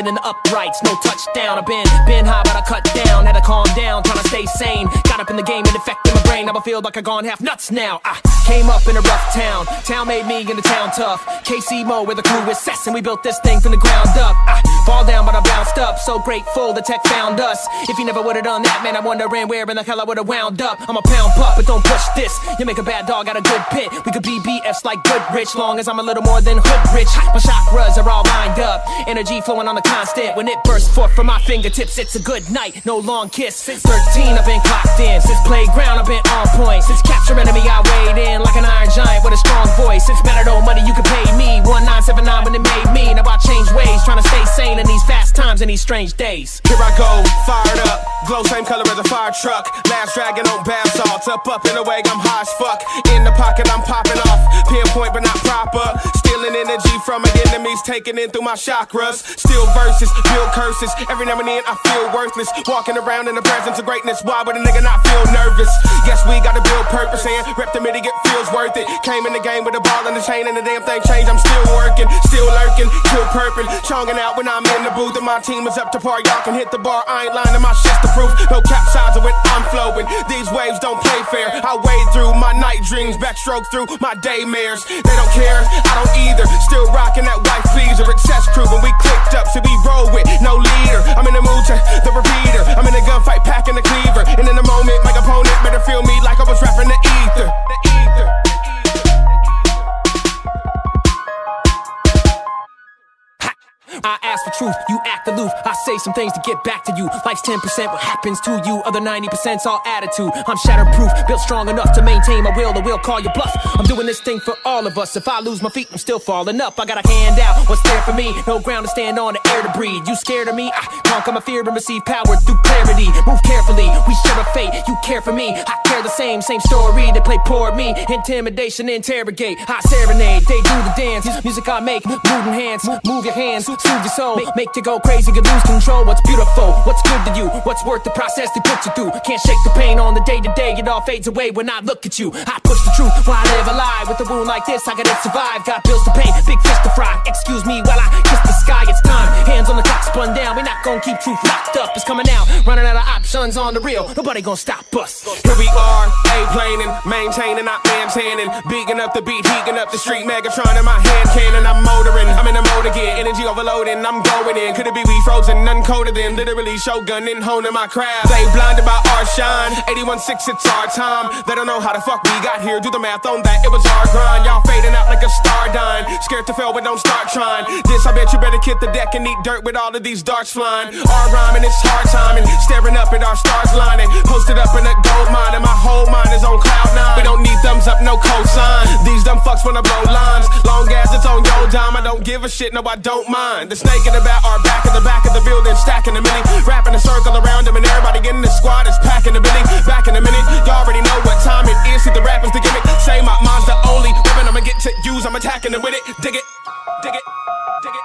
It in the uprights. No touchdown. I've been been high, but I cut I feel like I gone half nuts now. I came up in a rough town. Town made me in the town tough. KC Mo where the crew is cess, and we built this thing from the ground up. I fall down, but I bounced up. So grateful the tech found us. If you never would've done that, man, I'm wondering where in the hell I would've wound up. I'm a pound pup, but don't push this. You make a bad dog out of good pit. We could be BFs like good rich, long as I'm a little more than hood rich. My chakras are all lined up, energy flowing on the constant. When it bursts forth from my fingertips, it's a good night, no long kiss. Since 13, I've been clocked in. Since playground, I've been on point. Since capture enemy, I weighed in like an iron giant with a strong voice. Since Matador money, you can pay me 1979 when it made me. Now I change ways, trying to stay sane in these fast times and these strange days. Here I go, fired up. Glow same color as a fire truck. Last dragon on bath salts. Up, up in a way, I'm high as fuck. In the pocket, I'm popping off. Pinpoint, but not proper. Stealing energy from my enemies, taking in through my chakras. Still verses, build curses. Every now and then I feel worthless. Walking around in the presence of greatness. Why would a nigga not feel nervous? Yes, we gotta build purpose and rep the midi, get feels worth it. Came in the game with a ball and the chain and the damn thing changed. I'm still working, still lurking, still purping. Chonging out when I'm in the booth and my team is up to par. Y'all can hit the bar. I ain't lying, my shit's the proof. No capsizing when I'm flowing. These waves don't play fair. I wade through my night dreams, backstroke through my daymares. They don't care, I don't either. Still rocking that white pleaser. Excess crew when we clicked up, so we roll with no leader. I'm in the mood to the repeater. I'm in a gunfight, packing the cleaver. And in a moment, my opponent better feel me like I was rapping the ether. The ether. I ask for truth, you act aloof. I say some things to get back to you. Life's 10%, what happens to you? Other 90%'s all attitude. I'm shatterproof, built strong enough to maintain my will. The will call your bluff. I'm doing this thing for all of us. If I lose my feet, I'm still falling up. I got a hand out, what's there for me? No ground to stand on, the air to breathe. You scared of me? I conquer my fear and receive power through clarity. Move carefully, we share a fate. You care for me, I care the same. Same story, they play poor me. Intimidation, interrogate. I serenade, they do the dance. Music I make, moving hands, move your hands, soothe your soul. Make, make you go crazy, you lose control. What's beautiful? What's good to you? What's worth the process they put you through? Can't shake the pain on the day to day. It all fades away when I look at you. I push the truth while I live a lie. With a wound like this, I gotta survive. Got bills to pay, big fish to fry. Excuse me while I kiss the sky. It's time. Hands on the clock, spun down. We're not gonna keep truth locked up. It's coming out. Running out of options on the real. Nobody gonna stop us. Here we are, A planing, maintaining, not maintaining. Beating up the beat, heating up the street. Megatron in my hand cannon, I'm motoring. I'm in the mode again, energy I'm going in. Could it be we frozen, uncoated then? Literally shogunning, honing my craft. They blinded by our shine. 81.6, it's our time. They don't know how the fuck we got here. Do the math on that, it was our grind. Y'all fading out like a star dying. Scared to fail, but don't start trying. This, I bet you better kick the deck and eat dirt with all of these darts flying. Our rhyming, it's hard timing. Staring up at our stars lining. Posted up in a gold mine, and my whole mind is on cloud nine. We don't need thumbs up, no cosign. These dumb fucks wanna blow lines. Long as it's on your dime, I don't give a shit, no, I don't mind. The snake in the back, our back in the back of the building, stacking a mini. Wrapping a circle around them, and everybody in the squad is packing a billy. Back in a minute, y'all already know what time it is. See the rappers, the gimmick. Say my mind's the only weapon I'ma get to use. I'm attacking it with it. Dig it, dig it, dig it.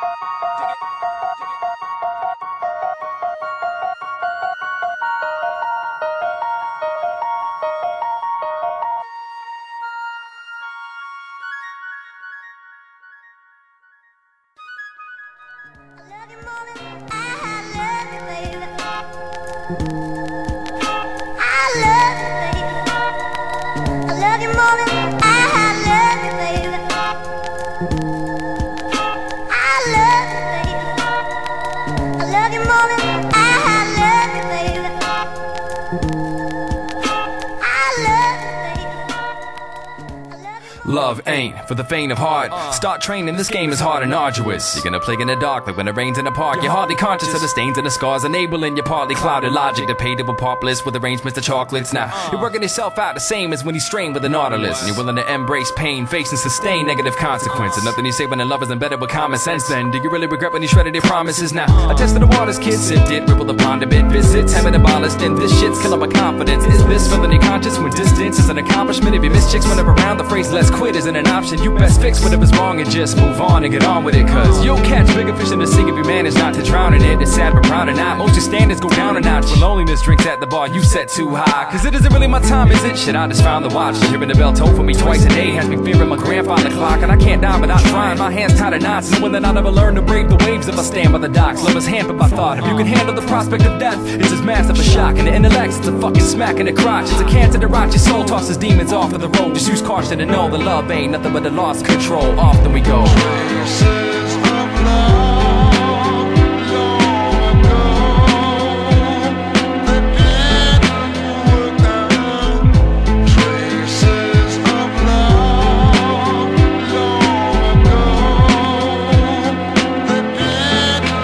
Love ain't for the faint of heart. Start training, this game is hard and arduous. You're gonna play in the dark like when it rains in the park. You're hardly conscious of the stains and the scars, enabling your partly clouded logic to pay to a pop list with arrangements to chocolates. Now, you're working yourself out the same as when you strain with a nautilus. And you're willing to embrace pain, face and sustain negative consequences. Nothing you say when the love is embedded with common sense then. Do you really regret when you shredded your promises? Now, I tested the waters, kids, sipped did ripple the pond a bit, visits, having abolished, and this shit's killing my confidence. Is this feeling your conscience when distance is an accomplishment? If you miss chicks whenever around, the phrase let's quit isn't an option. You best fix whatever's wrong and just move on and get on with it. Cause you'll catch bigger fish in the sea if you manage not to drown in it. It's sad but proud or not. Most your standards go down a notch when loneliness drinks at the bar you set too high. Cause it isn't really my time, is it? Shit, I just found the watch. Hearing the bell toll for me twice a day has me fearing my grandfather clock. And I can't die without trying. My hands tied in knots. Knowing that I'll never learn to brave the waves if I stand by the docks. Love is hampered by thought. If you can handle the prospect of death, it's as massive a shock. And the intellect's it's a fucking smack in the crotch. It's a cancer to rot your soul. Tosses demons off of the road. Just use caution and know the love ain't nothing but a lost control. Often we go.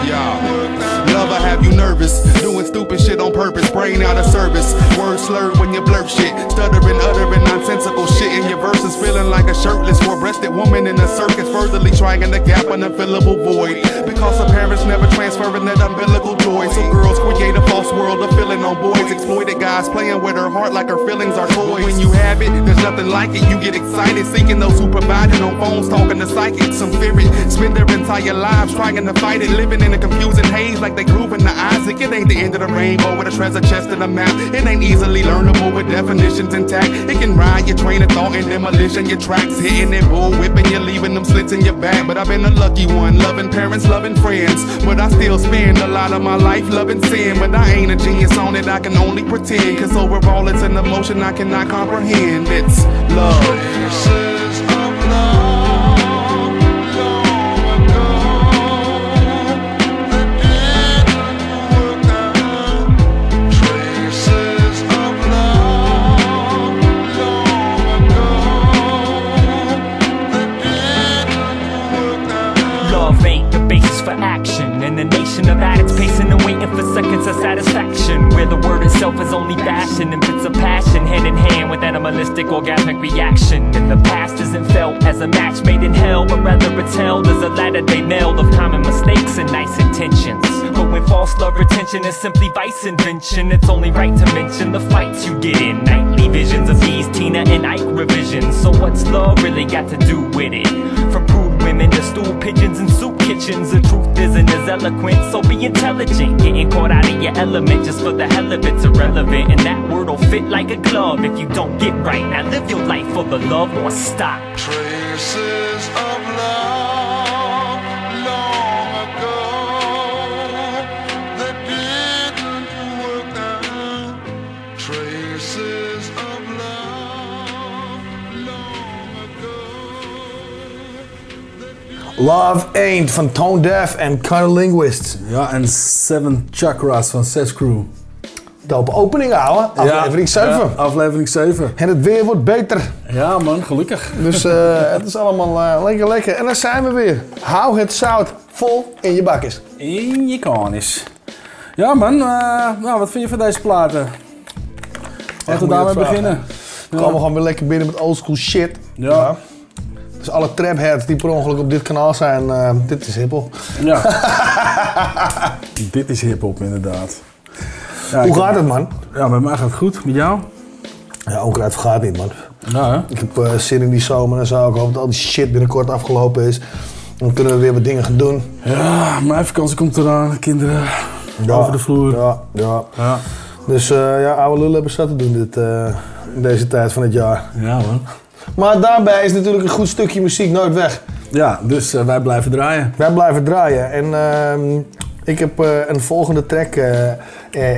Yeah. Love, I have you nervous. Doing stupid shit on purpose. Brain out of service. Words slurred when you blurt shit. Stuttering, uttering nonsensical shit in your verses. Feeling like a shirtless, four breasted woman in a circus. Furtherly trying to gap an unfillable void. Because her parents never transferring that umbilical joy. So girls create a false world of feeling on boys. Exploited guys playing with her heart like her feelings are toys. When you have it, there's nothing like it. You get excited. Seeking those who provide it on phones, talking to psychics. Some fear it. Spend their entire lives trying to fight it. Living in a confusing haze like they groove in the Isaac. It ain't the end of the rainbow with a treasure chest and a map. It ain't easily learnable with definitions intact. It can ride your train of thought and demolition. Your tracks hitting it, bull whipping you, leaving them slits in your back. But I've been a lucky one, loving parents, loving friends. But I still spend a lot of my life loving sin. But I ain't a genius on it, I can only pretend. Cause overall it's an emotion I cannot comprehend. It's. Love for action. In a nation of addicts pacing and waiting for seconds of satisfaction. Where the word itself is only fashion and fits of passion. Hand in hand with animalistic orgasmic reaction. And the past isn't felt as a match made in hell, but rather it's held as a ladder they meld of common mistakes and nice intentions. But when false love retention is simply vice invention, it's only right to mention the fights you get in. Nightly visions of these Tina and Ike revisions. So what's love really got to do with it? From women to stool pigeons and soup kitchens, the truth isn't as eloquent. So be intelligent, getting caught out of your element just for the hell of it's irrelevant. And that word'll fit like a glove if you don't get right. Now live your life for the love or stop. Traces of love Love Ain't van Tone Deaf en Linguist. Ja, en Seven Chakras van Sex Crew. Dope opening, ouwe. Aflevering 7. Ja, aflevering 7. En het weer wordt beter. Ja man, gelukkig. Dus eh, het is allemaal eh, lekker lekker. En daar zijn we weer. Hou het zout vol in je bakjes. In je kanis. Ja man, eh, nou, wat vind je van deze platen? Laten we daarmee beginnen. We komen gewoon weer lekker binnen met oldschool shit. Ja. Dus alle trapheads die per ongeluk op dit kanaal zijn, eh, dit is hippel. Ja. Dit is hip-hop inderdaad. Ja, Hoe gaat heb- het, man? Ja, met mij gaat het goed. Met jou? Ja, onkruid vergaat niet, man. Ja, hè? Ik heb eh, zin in die zomer en zo. Ik hoop dat al die shit binnenkort afgelopen is. Dan kunnen we weer wat dingen gaan doen. Ja, mijn vakantie komt eraan. Kinderen over de vloer. Ja, ja. Ja. Dus eh, ja, oude lullen hebben zat te doen dit, in deze tijd van het jaar. Ja man. Maar daarbij is natuurlijk een goed stukje muziek nooit weg. Ja, dus eh, wij blijven draaien. Wij blijven draaien. En ehm, ik heb eh, een volgende track eh,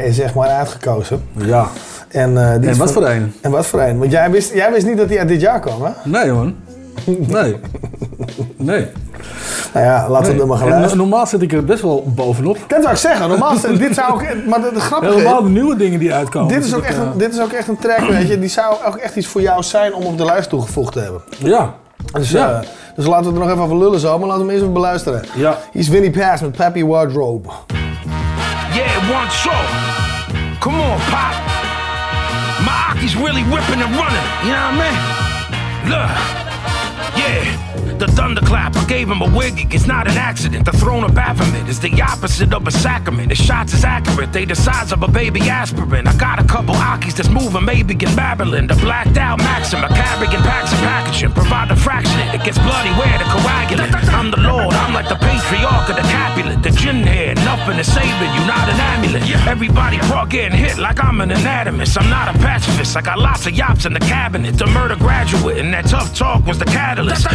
zeg maar uitgekozen. Ja. En, die En wat van- voor een? En wat voor een? Want jij wist, jij wist niet dat die uit dit jaar kwam, hè? Nee man. Nee. Nee. Nou ja, laten we er maar gaan luisteren. normaal zit ik er best wel bovenop. Dat zou ik zeggen. Normaal, dit zou ook... Maar de, de grappige Helemaal is... de nieuwe dingen die uitkomen. Dit is, zit ook echt eh, een, dit is ook echt een track, weet je. Die zou ook echt iets voor jou zijn om op de lijst toegevoegd te hebben. Ja. Dus, Ja. eh, dus laten we er nog even over lullen zo, maar laten we hem eerst even beluisteren. Ja. Hier is Winnie Pass met Pappy Wardrobe. Yeah, one show. Come on, Pop. My Aki's really whipping and running. You know what I mean? Look. Yeah. The thunderclap, I gave him a wig. It's not an accident. The throne of Baphomet is the opposite of a sacrament. The shots is accurate. They the size of a baby aspirin. I got a couple Akis that's moving, maybe in Babylon. The blacked out Maxim, a carrying packs and packaging. Provide the fraction. It gets bloody where the coagulant. I'm the Lord. I'm like the patriarch of the Capulet. The gin head. Nothing is saving you, not an amulet. Everybody brought getting hit like I'm an anatomist. I'm not a pacifist. I got lots of yops in the cabinet. The murder graduate and that tough talk was the catalyst.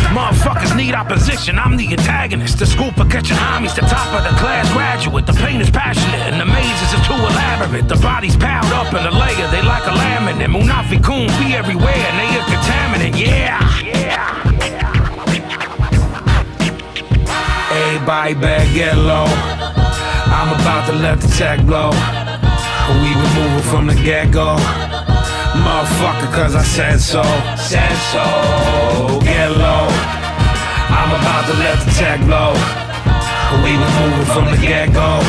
Motherfuckers need opposition. I'm the antagonist. The school for catching homies. The top of the class graduate. The pain is passionate and the mazes are too elaborate. The bodies piled up in a layer. They like a laminate. Munafi Kun be everywhere and they a contaminant. Yeah. Yeah. Everybody better get low. I'm about to let the tech blow. We been moving from the get go. Motherfucker, cause I said so. Said so. Get low. I'm about to let the tech blow. We been moving from the get go.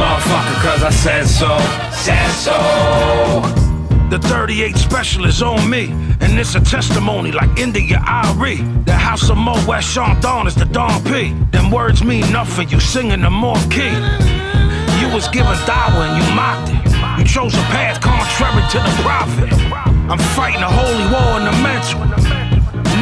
Motherfucker, cause I said so. Said so. The 38 special is on me, and it's a testimony like India Arie. The house of Mo West Sean Dawn is the Don P. Them words mean nothing, you singing the morph key. You was given dawa and you mocked it. You chose a path contrary to the prophet. I'm fighting a holy war in the mental.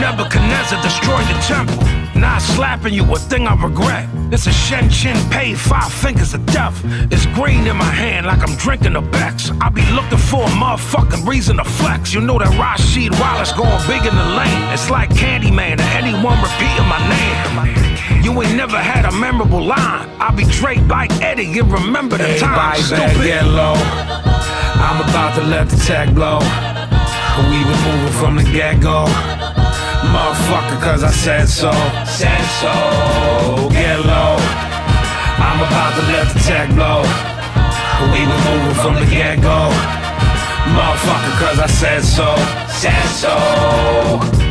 Nebuchadnezzar destroyed the temple. Not slapping you, a thing I regret. It's a Shen Chin paid five fingers of death. It's green in my hand like I'm drinking a Bex. I be looking for a motherfucking reason to flex. You know that Rasheed Wallace going big in the lane. It's like Candyman or anyone repeating my name. You ain't never had a memorable line. I be Drake like Eddie, you remember the time. Stupid. get low. I'm about to let the tech blow. We been moving from the get-go. Motherfucker, cause I said so. Said so. Get low. I'm about to let the tech blow. We been moving from the get-go. Motherfucker, cause I said so. Said so.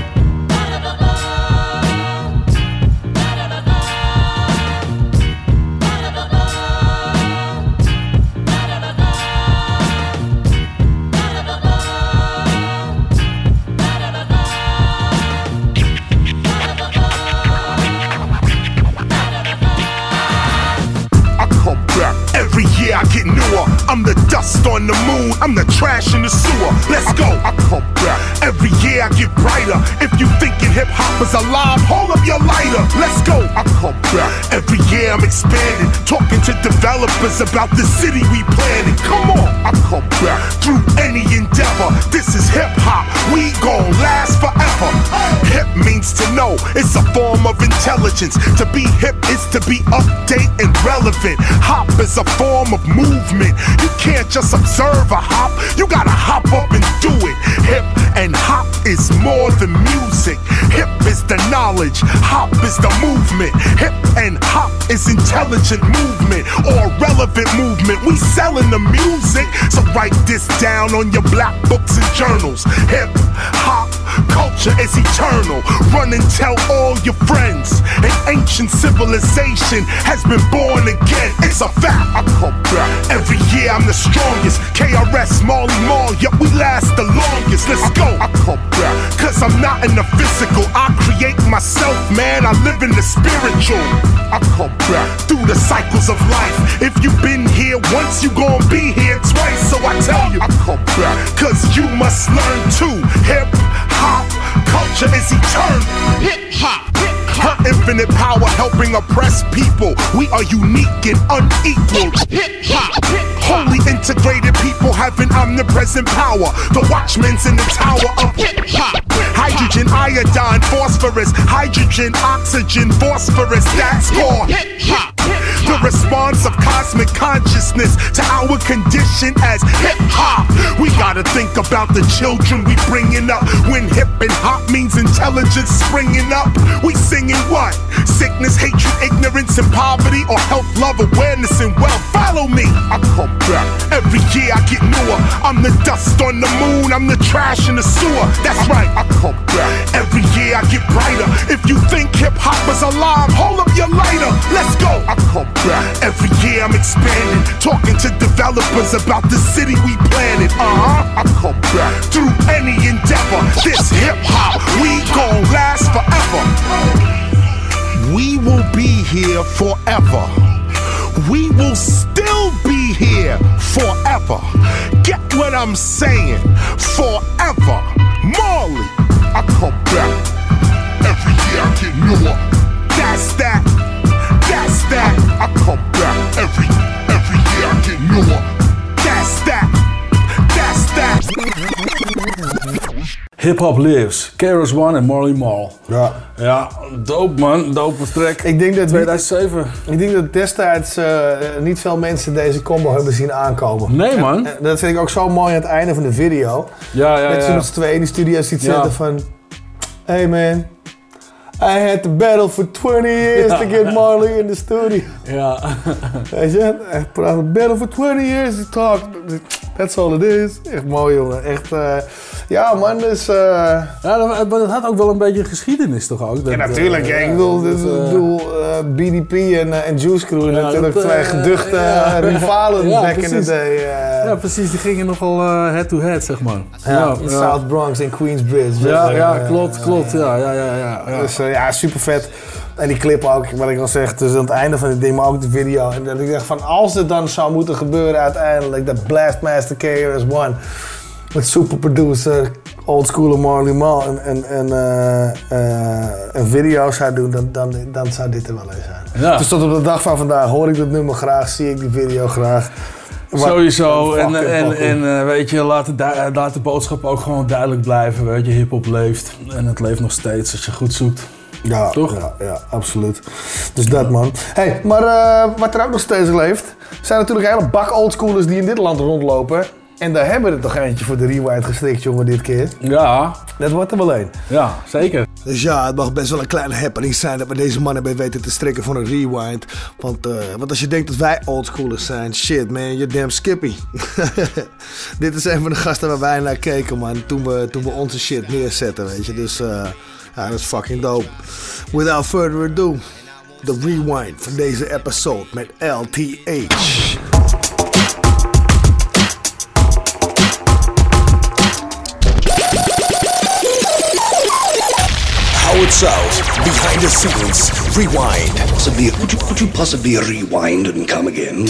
I'm the dust on the moon. I'm the trash in the sewer. Let's go. I come back. Every year I get brighter. If you thinking hip hop is alive, hold up your lighter. Let's go. I come back. Every year I'm expanding. Talking to developers about the city we planning. Come on. I come back. Through any endeavor. This is hip hop. We gon' last forever. Hip means to know. It's a form of intelligence. To be hip is to be update and relevant. Hop is a form of movement. You can't just observe a hop. You gotta hop up and do it. Hip and hop is more than music. Hip is the knowledge. Hop is the movement. Hip and hop is intelligent movement or relevant movement. We selling the music. So write this down on your black books and journals. Hip hop culture is eternal. Run and tell all your friends. An ancient civilization has been born again. It's a fact. I come back. Every year I'm the strongest. KRS, Marley Marl, yep, we last the longest. Let's go. I come back. Cause I'm not in the physical. I create myself, man. I live in the spiritual. I come back through the cycles of life. If you've been here once, you gon' be here twice. So I tell you, I come back. Cause you must learn too. Hip hop culture is eternal. Hip hop. Her infinite power helping oppress people. We are unique and unequaled. Hip hop. Wholly integrated people having omnipresent power. The watchmen's in the tower of hip hop. Hydrogen, iodine, phosphorus, hydrogen, oxygen, phosphorus. That's hop. The response of cosmic consciousness to our condition as hip hop. We gotta think about the children we bringing up. When hip and hop means intelligence springing up, we singing what? Sickness, hatred, ignorance, and poverty, or health, love, awareness, and wealth. Follow me. I come back every year. I get newer. I'm the dust on the moon. I'm the trash in the sewer. That's right. I come back every year. I get brighter. If you think hip hop is alive, hold up your lighter. Let's go. I come back every year. I'm expanding, talking to developers about the city we planted. Uh huh. I come back through any endeavor. This hip hop, we gon' last forever. We will be here forever. We will still be here forever. Get what I'm saying? Forever. Marley, I come back. Every year I get newer. That's that. That's that. I come back. Every every year I get newer. Hip Hop Lives, Keros One en Marley Marl. Ja. Ja, dope man, dope track. Ik denk dat, 2007. ik denk dat destijds eh, niet veel mensen deze combo hebben zien aankomen. Nee, man. En, en dat vind ik ook zo mooi aan het einde van de video. Ja, ja, zo ja. met z'n tweeën in de studio ziet Ja. zitten van... Hey man, I had to battle for 20 years to get Marley in the studio. Ja. Weet je, echt praten. Battle for 20 years to talk. That's all it is. Echt mooi, jongen. Echt, eh, ja, man, dus... eh, Ja, dat- maar dat had ook wel een beetje geschiedenis toch ook? Dat, ja, natuurlijk. eh, ja, ik bedoel, dat, dus, eh, bedoel eh, BDP en, eh, en Juice Crew Ja, natuurlijk dat, twee eh, geduchte eh, rivalen Ja, back in the precies. day. eh. Ja, precies. Die gingen nogal eh, head-to-head, zeg maar. ja, in South Bronx in Queensbridge. Ja, Dus, ja, eh, klopt, klopt. Ja, ja, ja, ja. ja. Dus eh, ja, super vet. En die clip ook, wat ik al zeg, dus aan het einde van het ding, maar ook de video. En dat ik dacht van, als het dan zou moeten gebeuren uiteindelijk, dat Blastmaster KRS-One met superproducer, oldschooler Marley Marl en, en, en eh, eh, een video zou doen, dan, dan, dan zou dit er wel eens zijn. Ja. Dus tot op de dag van vandaag hoor ik dat nummer graag, zie ik die video graag. Wat- Sowieso. En, en, en eh, weet je, laat de, laat de boodschap ook gewoon duidelijk blijven. Weet je, hip-hop leeft. En het leeft nog steeds als je goed zoekt. Ja, Toch? Ja, ja, absoluut. Dus dat man. Hey, maar eh, wat er ook nog steeds leeft, zijn natuurlijk hele bak oldschoolers die in dit land rondlopen. En daar hebben we er toch eentje voor de rewind gestrikt, jongen, dit keer. Ja, Dat wordt er wel een. ja, zeker. Dus ja, het mag best wel een kleine happening zijn dat we deze mannen bij weten te strikken voor een rewind. Want, eh, want als je denkt dat wij oldschoolers zijn, shit man, you're damn skippy. Dit is een van de gasten waar wij naar keken, man, toen we, toen we onze shit neerzetten, weet je. Dus eh, Ah, ja, dat is fucking dope. Without further ado, de rewind van deze episode met LTH. How It Sound, behind the scenes, rewind. Possibly, could you, could you possibly rewind and come again?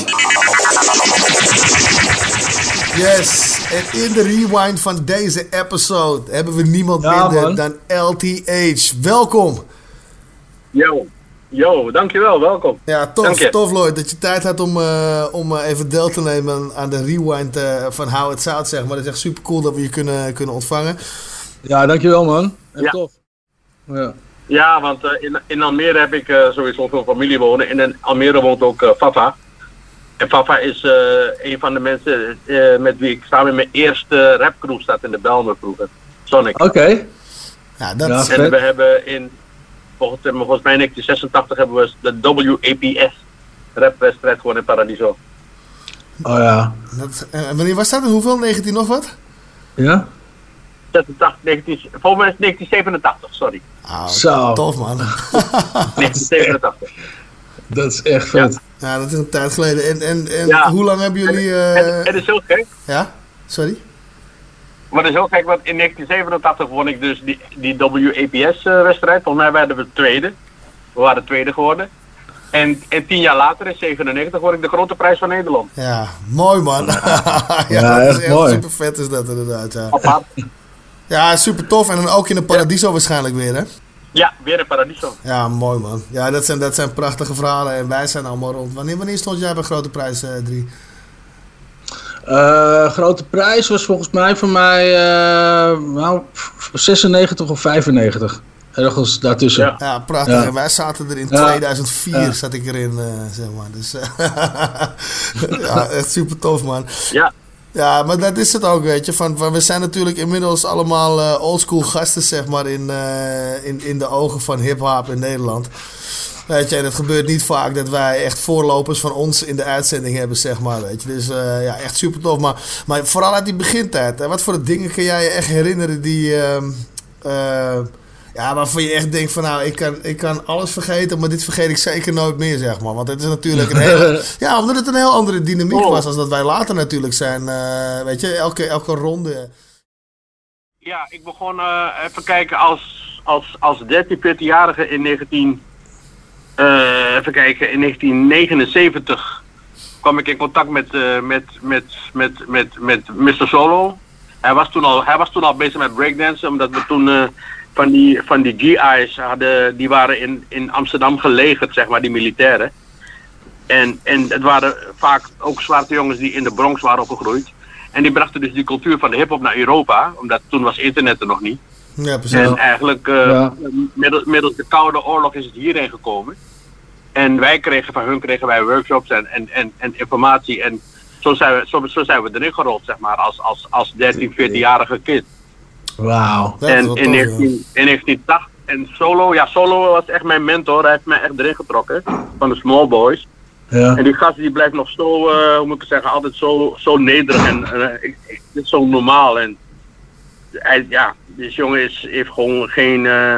Yes, en in de rewind van deze episode hebben we niemand Ja, minder man. dan LTH. Welkom. Yo, yo, dankjewel, welkom. Ja, Dank tof, je. tof Lloyd, dat je tijd had om, eh, om eh, even deel te nemen aan- de rewind eh, van How It Sound, zeg maar. Dat is echt super cool dat we je kunnen, kunnen ontvangen. Ja, dankjewel man. Ja. tof. Ja. Ja, want eh, in, in Almere heb ik eh, sowieso veel familie wonen. En in Almere woont ook Fafa. En Fafa is eh, een van de mensen eh, met wie ik samen in mijn eerste rapcrew staat in de Belmer vroeger. Sonic. Oké. Ja, dat Ja, is... en vet. we hebben in, volgens, eh, volgens mij in 1986 hebben we de WAPS rapwedstrijd gewoon in Paradiso. Oh ja. dat wanneer was dat? En hoeveel? 19 nog wat? Ja? 86, 19, volgens mij is het 1987, sorry. Ah, Zo. Tof man. 1987. Dat is echt vet. ja, dat is een tijd geleden. En, en, en Ja. hoe lang hebben jullie... eh, En het is heel gek. Ja? Sorry? Maar dat is heel gek, want in 1987 won ik dus die, die WAPS-wedstrijd. Volgens mij werden we tweede. We waren tweede geworden. En, en tien jaar later, in 97, word ik de grote prijs van Nederland. Ja, mooi man. ja, Ja, dat is echt mooi. super vet is dat inderdaad. Ja. Ja, super tof. En dan ook in de Paradiso waarschijnlijk weer hè? Ja, weer in Paradiso. Ja, mooi man. Ja, dat zijn, dat zijn prachtige verhalen en wij zijn allemaal rond. Wanneer, wanneer stond jij bij Grote Prijs 3? Eh, grote prijs was volgens mij voor mij eh, nou, 96 of 95. Ergens daartussen. Ja. Ja, prachtig. Ja. En wij zaten er in Ja. 2004, Ja. zat ik erin, eh, zeg maar. Dus, eh, ja, echt super tof man. Ja. Ja, maar dat is het ook, weet je. Van, we zijn natuurlijk inmiddels allemaal eh, oldschool gasten, zeg maar, in, eh, in, in de ogen van hip-hop in Nederland. Weet je, en het gebeurt niet vaak dat wij echt voorlopers van ons in de uitzending hebben, zeg maar, weet je. Dus eh, ja, echt super tof. Maar, maar vooral uit die begintijd, wat voor dingen kun jij je echt herinneren die... ja, waarvan je echt denkt van nou, ik kan, ik kan alles vergeten, maar dit vergeet ik zeker nooit meer, zeg maar. Want het is natuurlijk een hele... ja, omdat het een heel andere dynamiek was als dat wij later natuurlijk zijn. eh, weet je, elke, elke ronde... Ja, ik begon eh, even kijken als, als, als 13, 14-jarige in 19... eh, even kijken, in 1979 kwam ik in contact met, eh, met, met, met, met, met Mr. Solo. Hij was, toen al, hij was toen al bezig met breakdansen, omdat we toen eh, van die, van die GI's hadden, die waren in, in Amsterdam gelegerd, zeg maar, die militairen. En, en het waren vaak ook zwarte jongens die in de Bronx waren opgegroeid. En die brachten dus die cultuur van de hip-hop naar Europa, omdat toen was internet er nog niet. Ja, precies. En eigenlijk, eh, middels, middels de Koude Oorlog is het hierheen gekomen. En wij kregen van hun kregen wij workshops en, en, en, en informatie. En zo zijn, we, zo, zo zijn we erin gerold, zeg maar, als, als, als 13, 14-jarige kind. Wauw. En in, 19, in 1980, en Solo, ja, Solo was echt mijn mentor. Hij heeft mij echt erin getrokken, van de Small Boys. Ja. En die gast die blijft nog zo, eh, hoe moet ik zeggen, altijd zo, zo nederig en eh, ik, ik, dit is zo normaal. En hij, ja, deze jongen is, heeft gewoon geen, eh,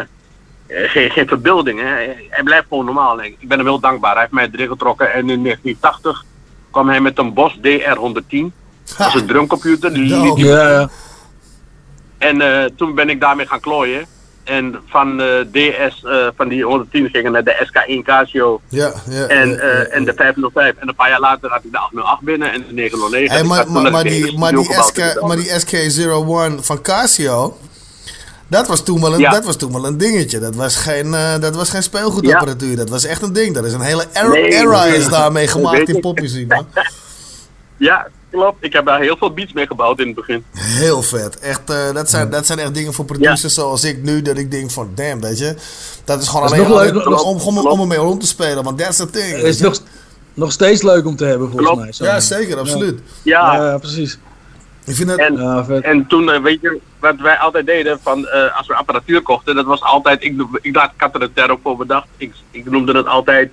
geen, geen verbeelding. Hè. Hij, blijft gewoon normaal. Ik ben hem heel dankbaar. Hij heeft mij erin getrokken en in 1980 kwam hij met een Bosch DR110. Dat is een drumcomputer. Die ja. En eh, toen ben ik daarmee gaan klooien. En van eh, DS, eh, van die 110 gingen naar de SK1 Casio. Ja, ja. En, ja, en de 505. En een paar jaar later had ik de 808 binnen en de 909. Hey, Ik maar, maar, die, maar, die SK, maar die SK01 van Casio, dat was toen wel een, Ja. dat was toen wel een dingetje. Dat was geen, dat was geen speelgoedapparatuur. Dat was echt een ding. Dat is een hele era, Nee, era is daarmee gemaakt in popmuziek, man. Ja, klopt. Ik heb daar heel veel beats mee gebouwd in het begin. Heel vet. Echt, eh, dat, zijn, dat zijn echt dingen voor producers zoals ik nu. Dat ik denk van, damn, weet je. Dat is gewoon Dat is alleen, nog leuk, alleen om, om, om ermee rond te spelen. Want that's the thing. Is nog, nog steeds leuk om te hebben, volgens Klopt. mij. zo. Ja, zeker, absoluut. Ja. Ja, precies. Ik vind dat... En, Ja, vet. en toen, eh, weet je, wat wij altijd deden, van, eh, als we apparatuur kochten, dat was altijd, ik, ik, had- ik had er een term voor bedacht. Ik, ik noemde het altijd,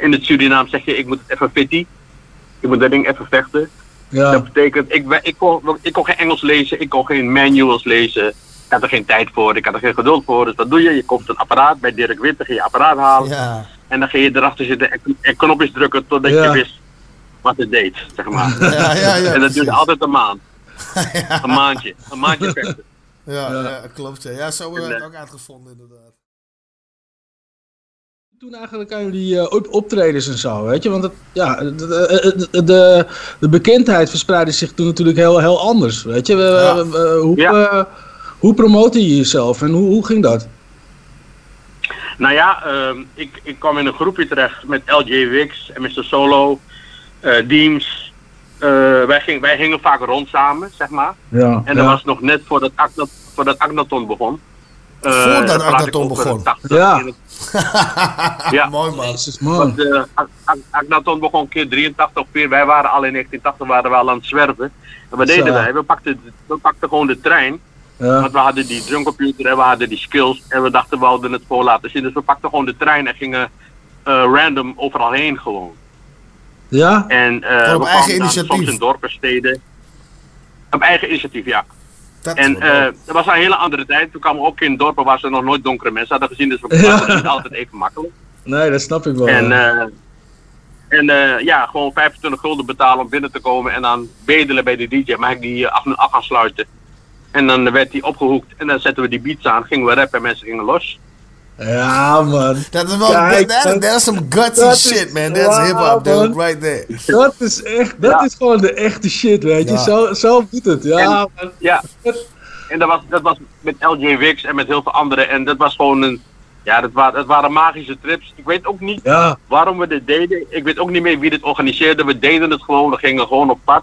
in het Surinaam zeg je, ik moet even fitty. Ik moet dat ding even vechten. Ja. Dat betekent, ik, ik, kon, ik kon geen Engels lezen, ik kon geen manuals lezen. Ik had er geen tijd voor, ik had er geen geduld voor. Dus wat doe je? Je koopt een apparaat bij Dirk Witte, ga je apparaat halen. Ja. En dan ga je erachter zitten en, en knopjes drukken totdat Ja. je wist wat het deed, zeg maar. Ja, ja, ja, en dat duurde altijd een maand. Een maandje. Een maandje vechten. Ja, ja. klopt. Ja, ja zo hebben we het ook uitgevonden, inderdaad. Toen eigenlijk aan jullie eh, op- optredens en zo, weet je? Want het, ja, de, de, de, de bekendheid verspreidde zich toen natuurlijk heel, heel anders, weet je? Ja. hoe, Ja. eh, hoe promote je jezelf en hoe, hoe ging dat? Nou ja, ehm, ik, ik kwam in een groepje terecht met LJ Wix en Mr. Solo, eh Deems. Wij, ging, wij gingen vaak rond samen, zeg maar. Ja, En dat was nog net voordat, Akna, voordat Aknaton begon. Eh, Voordat Aknaton over begon? 80, Ja. 81. ja. Mooi, man. Jezus, man. Want eh, begon keer 83 of 4. Wij waren al in 1980 waren we al aan het zwerven. En wat deden Zo. wij? We pakten, we pakten gewoon de trein. Ja, Want we hadden die drumcomputer en we hadden die skills. En we dachten we hadden het voor laten zien. Dus we pakten gewoon de trein en gingen eh, random overal heen gewoon. ja? En eh op we eigen initiatief. soms in dorpen, steden. Op eigen initiatief, ja. Dat En eh dat was een hele andere tijd. Toen kwamen we ook in dorpen waar ze nog nooit donkere mensen hadden gezien. Dus we Ja. waren het niet altijd even makkelijk. Nee, dat snap ik wel. En, ja. eh, en eh, ja, gewoon 25 gulden betalen om binnen te komen. En dan bedelen bij de DJ. Mag ik die af, af gaan sluiten? En dan werd die opgehoekt. En dan zetten we die beats aan. Gingen we rappen en mensen gingen los. Ja, man. Dat is wel, Kijk, that, that, that's some gutsy dat is- shit, man. That's wauw, hip-hop, dude, right there. Dat is echt, dat Ja. is gewoon de echte shit, weet je? Ja. Zo, zo doet het, ja. En- man. Ja. En dat was, dat was met LJ Wix en met heel veel anderen. En dat was gewoon een. Ja, dat, waren dat waren magische trips. Ik weet ook niet Ja, waarom we dit deden. Ik weet ook niet meer wie dit organiseerde. We deden het gewoon. We gingen gewoon op pad.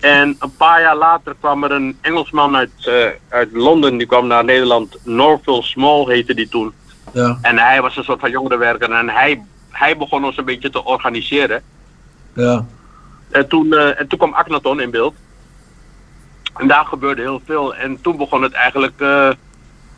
En een paar jaar later kwam er een Engelsman uit, eh, uit Londen. Die kwam naar Nederland. Norville Small heette die toen. Ja, En hij was een soort van jongerenwerker. En hij, hij begon ons een beetje te organiseren. ja. En toen, eh, en toen kwam Aknaton in beeld. En daar gebeurde heel veel. En toen begon het eigenlijk, eh,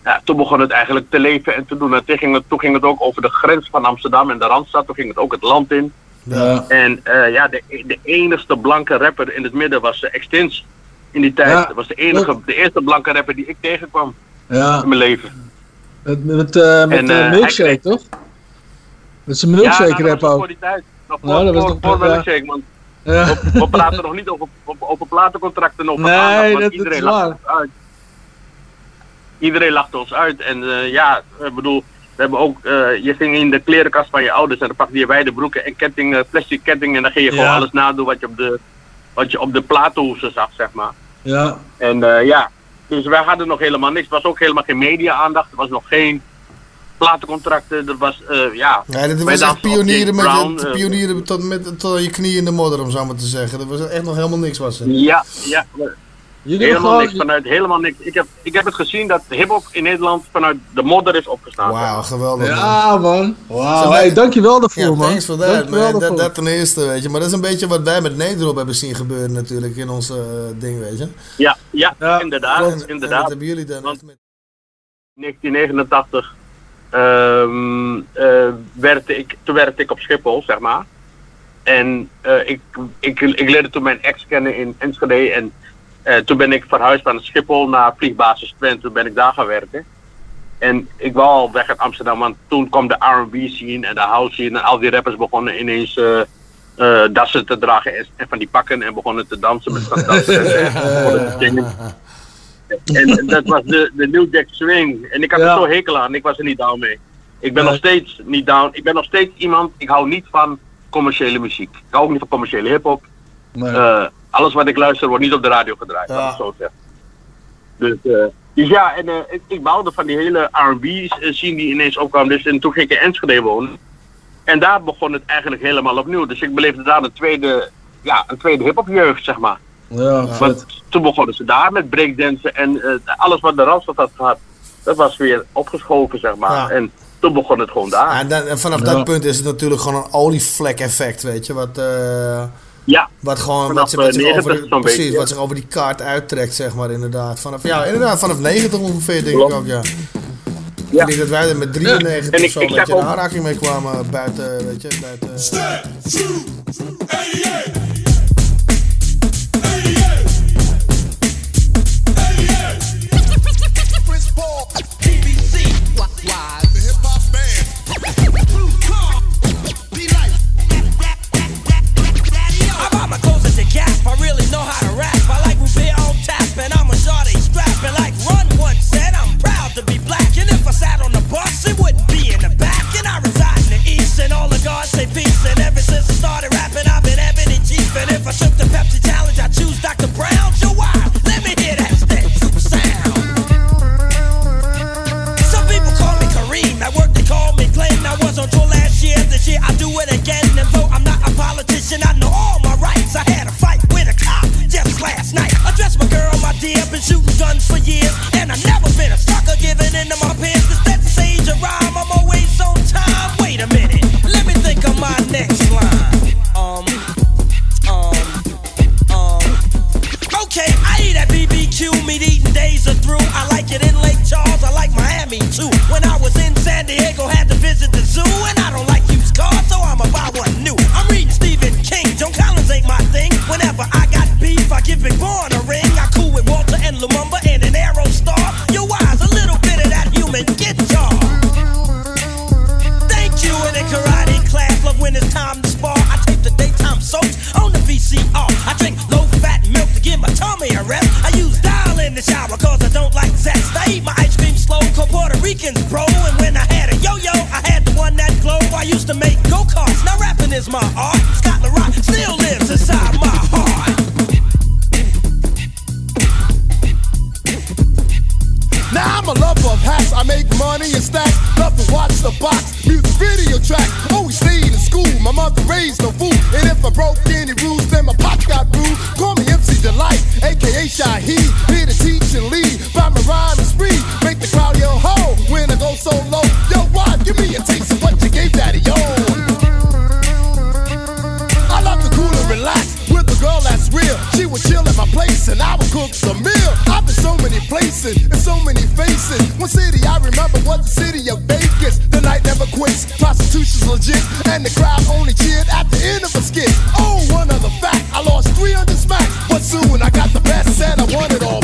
ja, toen begon het eigenlijk te leven en te doen. En toen ging, het, toen ging het ook over de grens van Amsterdam en de Randstad. Toen ging het ook het land in. Ja. En eh, ja, de, de enigste blanke rapper in het midden was Extins. In die tijd. Ja. Dat was de, enige, de eerste blanke rapper die ik tegenkwam Ja. in mijn leven. Met, met, eh, met En, eh, eh, milkshake, hij toch? Met zijn milkshake ja, nou, rap dat was ook. voor die tijd. Nog voor, Nou, dat was voor, nog- voor ja. Milkshake, man. Ja. We, we praten nog niet over, over, over platencontracten of Nee, aandacht, want dat- iedereen lacht ons uit. Iedereen lachte ons uit. En eh, ja, ik bedoel, we hebben ook, je ging in de klerenkast van je ouders en dan pakte je wijde broeken en kettingen, plastic kettingen en dan ging je gewoon alles nadoen wat je op de, wat je op de platenhoezen zag, zeg maar. Ja. En ja, dus wij hadden nog helemaal niks. Er was ook helemaal geen media-aandacht. Er was nog geen platencontracten. Er was, eh, ja... Ja, dit wij was echt pionieren, met Brown, eh, pionieren tot, met, tot je knieën in de modder, om zo maar te zeggen. Dat was echt nog helemaal niks, was het. Ja, ja. Jullie helemaal gewoon- niks, vanuit helemaal niks. Ik heb, ik heb het gezien dat hip-hop in Nederland vanuit de modder is opgestaan. Wauw, geweldig. Ja, man. Wauw. Hey, dankjewel daarvoor, Ja, man. thanks for that, Dankjewel man. Dat, dat ten eerste, weet je. Maar dat is een beetje wat wij met Nederop hebben zien gebeuren natuurlijk in ons eh, ding, weet je. Ja, ja, inderdaad. En- en inderdaad. wat hebben jullie dan? Want 1989 ehm, eh, werkte ik, toen werkte ik op Schiphol, zeg maar. En eh, ik, ik, ik leerde toen mijn ex kennen in Enschede. En toen ben ik verhuisd van Schiphol naar vliegbasis Twente. Toen ben ik daar gaan werken. En ik wou al weg uit Amsterdam, want toen kwam de R&B scene en de house scene. En al die rappers begonnen ineens eh, eh, dassen te dragen en, en van die pakken. En begonnen te dansen met dat dansen. en begonnen te zingen. En dat was de, de New Jack Swing. En ik had er zo hekel aan. Ik was er niet down mee. Ik ben nog steeds niet down. Ik ben nog steeds iemand. Ik hou niet van commerciële muziek. Ik hou ook niet van commerciële hip-hop. Eh, alles wat ik luister wordt niet op de radio gedraaid. laat ik het zo zeggen. Dus, eh, dus ja, en eh, ik, ik bouwde van die hele R&B scene die ineens opkwam. Dus en toen ging ik in Enschede wonen. En daar begon het eigenlijk helemaal opnieuw. Dus ik beleefde daar een tweede, ja, een tweede hip-hop jeugd, zeg maar. Ja, Want toen begonnen ze daar met breakdansen en eh, alles wat de Randstad had gehad, dat was weer opgeschoven, zeg maar. Ja. En toen begon het gewoon daar. En, dan, en vanaf Ja. dat punt is het natuurlijk gewoon een olievlek effect, weet je. Wat, eh, ja. wat gewoon Vanaf, wat, zich- wat, eh, zich 90 over, de- precies, beetje, ja. wat zich over die kaart uittrekt, zeg maar, inderdaad. Vanaf, ja, inderdaad, vanaf 90 ongeveer, denk Klopt. ik ook, ja. Ik denk dat wij er met 93 En of ik- zo ik een aanraking mee kwamen buiten, weet je, buiten... I say peace. And ever since I started rapping, I've been ebony chief. And if I took the Pepsi challenge, I choose Dr. Brown. Joe Wild, let me hear that step sound. Some people call me Kareem. At work they call me Glenn. I was on tour last year. This year I do it again. And though I'm not a politician, I know all my rights. I had a fight with a cop just last night. I dressed my girl, my dear. Been shooting guns for years. And I never been a sucker giving into my peers. That sage a rhyme. I'm always on time. Wait a minute. My next. Um, um, um. Okay, I eat at BBQ, meat eating days are through. I like it in Lake Charles, I like Miami too. When I was in San Diego, had to visit the zoo, and I don't like used cars, so I'ma buy one new. I'm reading Stephen King, Joan Collins ain't my thing. Whenever I got beef, I give Big Born bro. And when I had a yo yo, I had the one that glow. I used to make go karts. Now rapping is my art. Scott LaRock still lives inside my heart. Now I'm a lover of hats. I make money and stacks. Love to watch the box music video track. Always stayed in school, my mother raised no fool. And if I broke any rules, then my pop got rude. Call me MC Delight, aka Shaheed. Here to teach and lead by my rhyme and spree. Make the crowd yell ho when I go solo. Yo, why? Give me a taste of what you gave daddy, yo. I love to cool and relax with a girl that's real. She would chill at my place and I would cook some meal. I so many places and so many faces. One city I remember was the city of Vegas. The night never quits, prostitution's legit, and the crowd only cheered at the end of a skit. Oh, one other fact, I lost 300 smacks, but soon I got the best and I won it all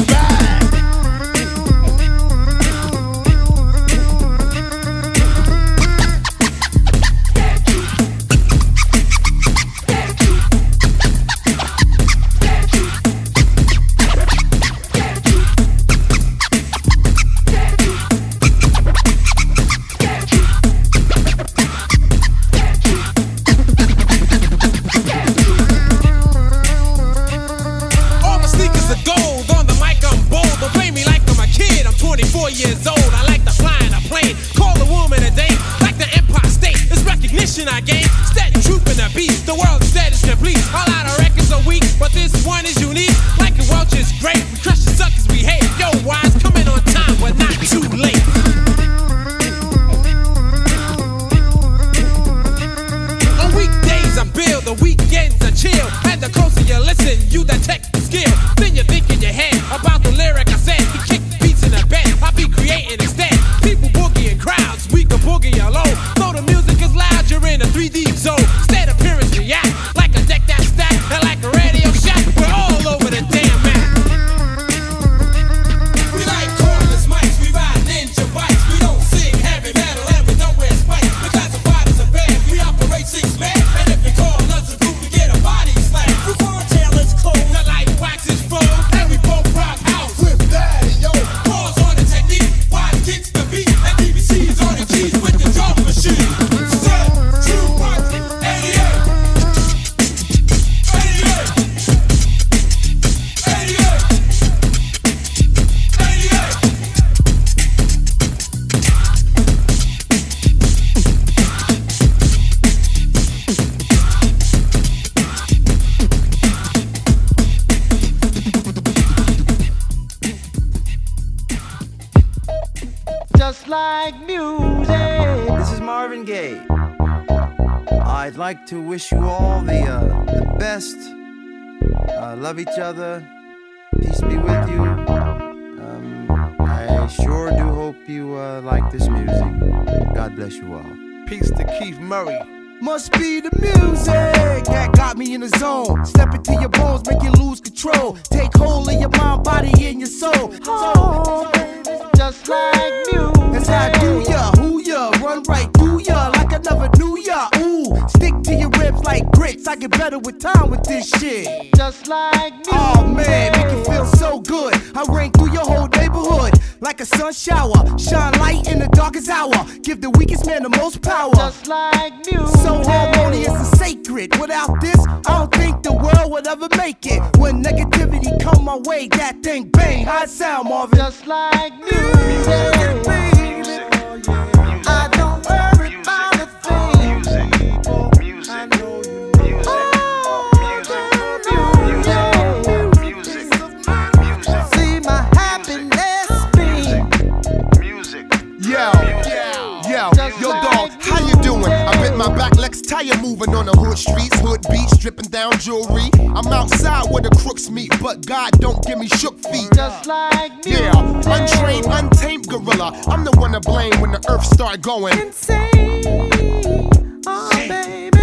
going. Insane, oh baby.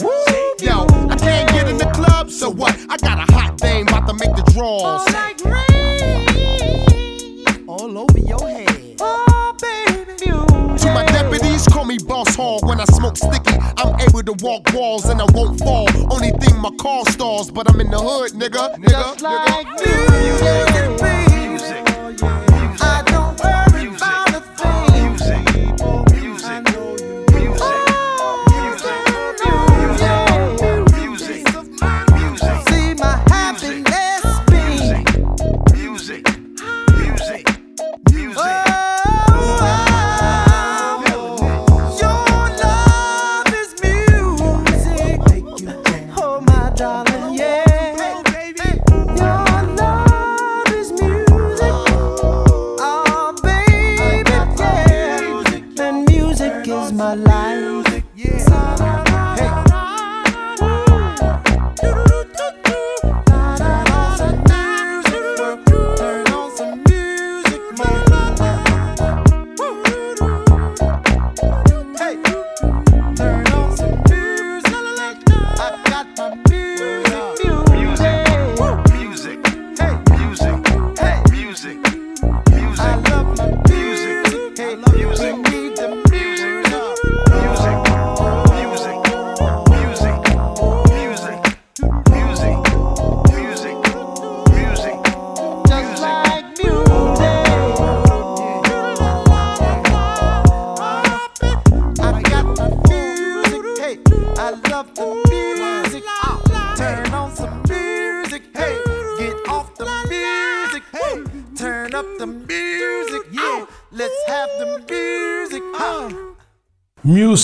Woo, yo, I can't get in the club, so what? I got a hot thing about to make the draws. All like rain, all over your head. Oh, baby. You to my deputies, call me boss hog when I smoke sticky. I'm able to walk walls and I won't fall. Only thing my car stalls, but I'm in the hood, nigga, nigga, Just nigga. Like nigga.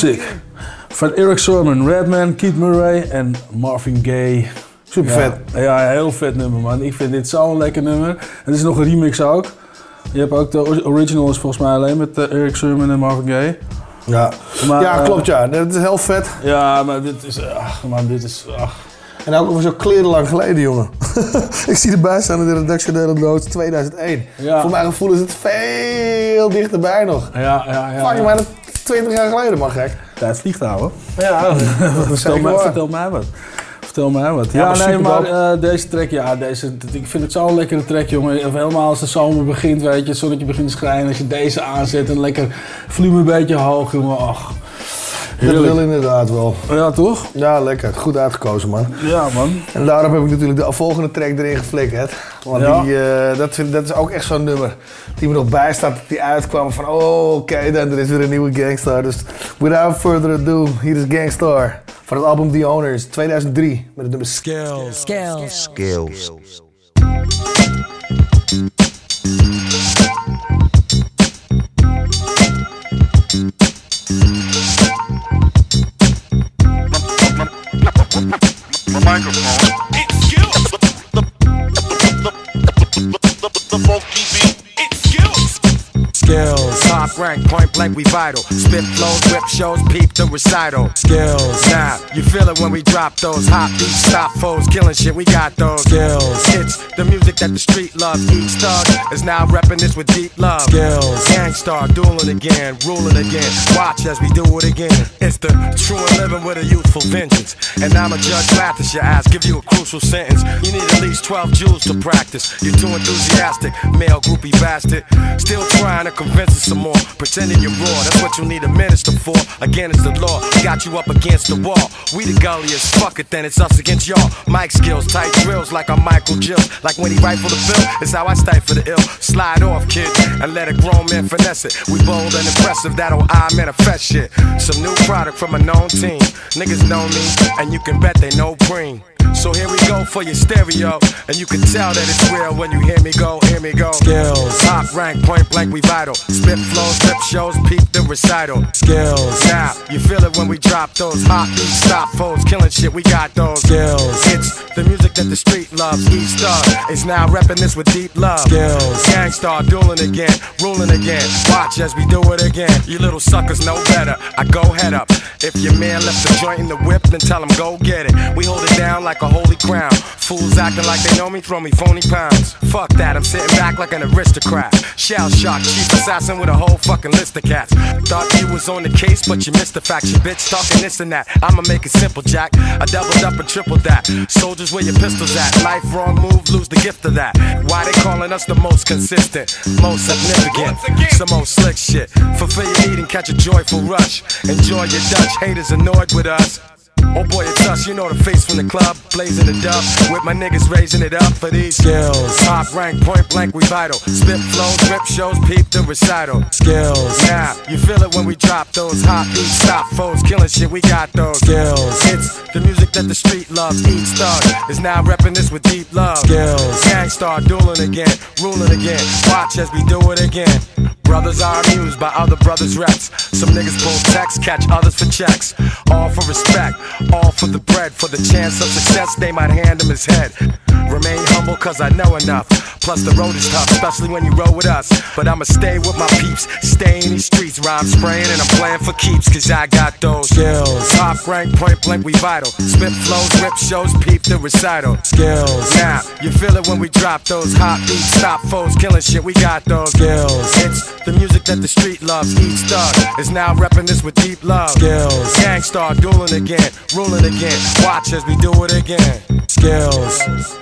Music. Van Eric Sermon, Redman, Keith Murray en Marvin Gaye. Super vet. Ja, ja, heel vet nummer man. Ik vind dit zo'n lekker nummer. Het is nog een remix ook. Je hebt ook de or- original is volgens mij alleen met eh, Eric Sermon en Marvin Gaye. Ja, Maar, ja eh, klopt ja. Dat is heel vet. Ja, maar dit is, ach man, dit is, ach. En ook alweer zo kleren lang geleden, jongen. ik zie erbij staan in de redactionele notes 2001. Ja. Voor mijn gevoel is het veel dichterbij nog. Ja, ja, ja. Fuck, ja. maar dat 20 jaar geleden, man, gek. Tijd vliegt houden. Ja, vertel, mij, vertel mij wat. Vertel mij wat. Ja, Ja, maar nee, maar eh, deze track, ja, deze, ik vind het zo'n lekkere track, jongen. Of Helemaal als de zomer begint, weet je, het zonnetje begint te schijnen. Als je deze aanzet en lekker volume een beetje hoog, jongen. Ach, Dat heerlijk. wil inderdaad wel. Ja, toch? Ja, lekker. Goed uitgekozen, man. Ja, man. En daarom heb ik natuurlijk de volgende track erin geflikkerd. Want Ja. die, eh, dat, vind, dat is ook echt zo'n nummer die me nog bijstaat dat die uitkwam van oh, oké, dan er is weer een nieuwe Gangstar. Dus without further ado, hier is Gangstar van het album The Owners 2003 met het nummer Skills. Skills. Skills. My Skills. Top rank, point blank, we vital. Spit flows, whip shows, peep the recital. Skills. Now, you feel it when we drop those hot beats, stop foes, killing shit, we got those. Skills. It's the music that the street loves. Each thug is now repping this with deep love. Skills. Gang Starr, dueling again, ruling again. Watch as we do it again. It's the true and living with a youthful vengeance. And I'm a judge, at your ass, give you a crucial sentence. You need at least 12 jewels to practice. You're too enthusiastic, male groupie bastard. Still trying to convince us some more. Pretending you're raw, that's what you need a minister for. Again, it's the law, got you up against the wall. We the gulliest, fuck it, then it's us against y'all. Mic skills, tight drills like I'm Michael Jill. Like when he rifle the bill, it's how I stifle the ill. Slide off, kid, and let a grown man finesse it. We bold and impressive, that'll I manifest shit. Some new product from a known team. Niggas know me, and you can bet they know green. So here we go for your stereo, and you can tell that it's real when you hear me go, hear me go. Skills, top rank, point blank, we vital. Spit flow, rip shows, peep the recital. Skills, now you feel it when we drop those hot stop foes, killing shit, we got those. Skills, it's the music that the street loves. Each thug is now repping this with deep love. Skills, Gang Starr dueling again, ruling again. Watch as we do it again. You little suckers know better. I go head up. If your man left the joint in the whip, then tell him go get it. We hold it down like a holy crown. Fools acting like they know me, throw me phony pounds. Fuck that, I'm sitting back like an aristocrat. Shell shock, chief assassin with a whole fucking list of cats. Thought you was on the case, but you missed the fact. You bitch talking this and that. I'ma make it simple, Jack. I doubled up and tripled that. Soldiers, where your pistols at? Life wrong move, lose the gift of that. Why they calling us the most consistent, most significant, some old slick shit. Fulfill your need and catch a joyful rush. Enjoy your Dutch haters annoyed with us. Oh boy, it's us, you know the face from the club, blazing the dub. With my niggas raising it up for these skills. Top rank, point blank, we vital. Spit flows, rip shows, peep the recital. Skills. Now, you feel it when we drop those hot beats, stop foes, killing shit, we got those. Skills. It's the music that the street loves. Each thug is now repping this with deep love. Skills. Gang Starr dueling again, ruling again. Watch as we do it again. Brothers are amused by other brothers' reps. Some niggas pull texts, catch others for checks. All for respect, all for the bread. For the chance of success, they might hand him his head. Remain humble, cause I know enough. Plus, the road is tough, especially when you roll with us. But I'ma stay with my peeps, stay in these streets. Rhyme spraying, and I'm playing for keeps, cause I got those skills. Top rank, point blank, we vital. Spit flows, rip shows, peep the recital. Skills. Now, you feel it when we drop those hot beats, stop foes, killing shit, we got those skills. It's the music that the street loves. Each thug is now repping this with deep love. Skills. Gang Starr dueling again, ruling again. Watch as we do it again. Skills.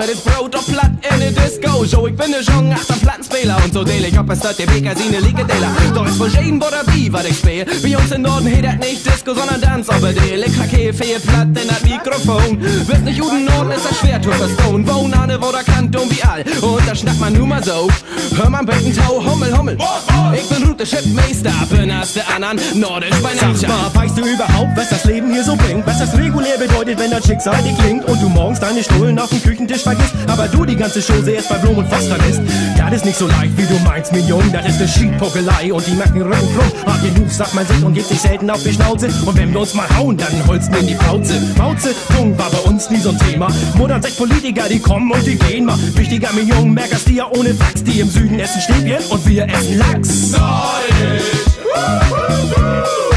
Das fettes Brot auf platt in der Disco. Show, ich bin ne Jong, achter Plattenspieler. Und so deal ich ob es dort der Bekasine Liegedela. Doch ist wohl Jaden oder wie, was ich spiel. Wie uns in Norden hedet nicht Disco, sondern Dance. Aber die Elektrake fehlt platt in das Mikrofon. Bist nicht Juden Norden, ist das schwer zu verstehen. Wohn an der dumm wie all. Und da schnackt man nur mal so. Hör mal Becken Tau, Hummel, Hummel. Ich bin Route Shipmeister, bin als der anderen Nordisch bei Sag mal, weißt du überhaupt, was das Leben hier so bringt? Was das regulär bedeutet, wenn das Schicksal dir klingt und du morgens deine Stullen auf dem Küchentisch vergisst, aber du die ganze Chose erst bei Blum und Foster lässt? Das ist nicht so leicht, wie du meinst, mir Jung, das ist eine Schiedpuckelei und die Nacken rücken krumm. Hart genug, sagt man sich und gibt sich selten auf die Schnauze und wenn wir uns mal hauen, dann holsten in die Pauze. Mauze, Jung war bei uns nie so ein Thema. Modern sechs Politiker, die kommen und die gehen mal. Wichtiger mir Jungen, merkst die ja ohne Fax, die im Süden essen Stäbchen und wir essen Lachs. Hier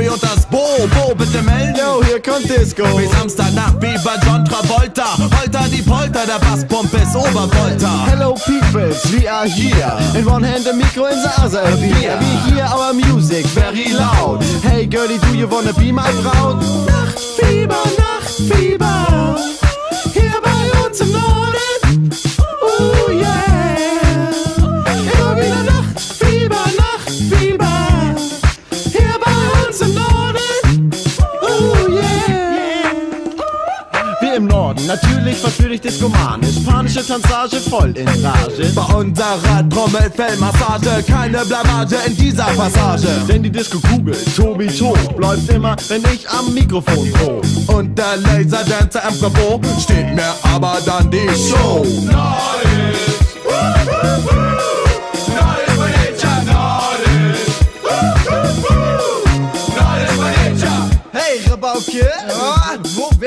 Tobi und das Bo. Bo, bitte melden. Yo, hier kommt Disco. Wie Samstagnacht, wie bei John Travolta. Holter die Polter, der Basspump ist Obervolta. Hello peoples, we are here. In one hand a micro, in the other a beer. We hear our music very loud. Hey girlie, do you wanna be my Braut? Nachtfieber, Nachtfieber. Norden, natürlich verführe ich Diskomanen. Spanische Tanzage voll in Rage. Bei unserer Trommelfellmassage, keine Blamage in dieser Passage. Denn die Disco-Kugel, Tobi Tob, bleibt immer, wenn ich am Mikrofon prob. Und der Laserdancer am Bravo steht mir aber dann die Show. Hey,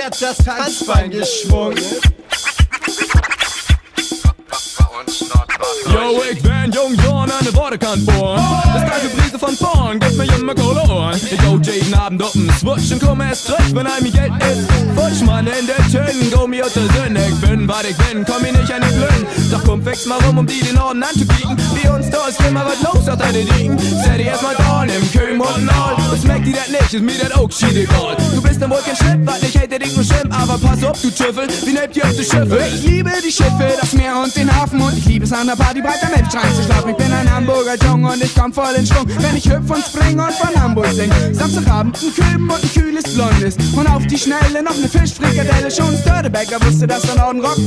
wird das Tanzbein geschwungen? Yo, ich bin jung John an der Wortekant born. Das kalte Brise von vorn gibt mir immer Koloren. Ich go jeden Abend den Switch und komm erst recht, wenn einem Geld ist. Futsch, Mann, in der Tön, go mir unter Sinn. Ich bin, was ich bin, komm mir nicht an die Blöden. Doch komm, fix mal rum, um die den Norden anzukicken. Wie uns da ist immer was los auf deine Liegen. Set die erstmal da im Köhm und all. Was merkt die das nicht, ist mir das auch shit egal. Du bist dann wohl kein Schlipp, was ich hätte dich nur schlimm. Aber pass auf, du Tüffel, wie nehmt ihr auf die Schiffe? Ich liebe die Schiffe, das Meer und den Hafen und ich liebe es an der Party breit am Elbstrand zu. Ich bin ein Hamburger Jung und ich komm voll in Schwung, wenn ich hüpf und spring und von Hamburg sing. Samstagabend ein Küben und ein kühles Blondes und auf die Schnelle noch eine Fischfrikadelle. Schon Störtebecker wusste, dass der Norden rockt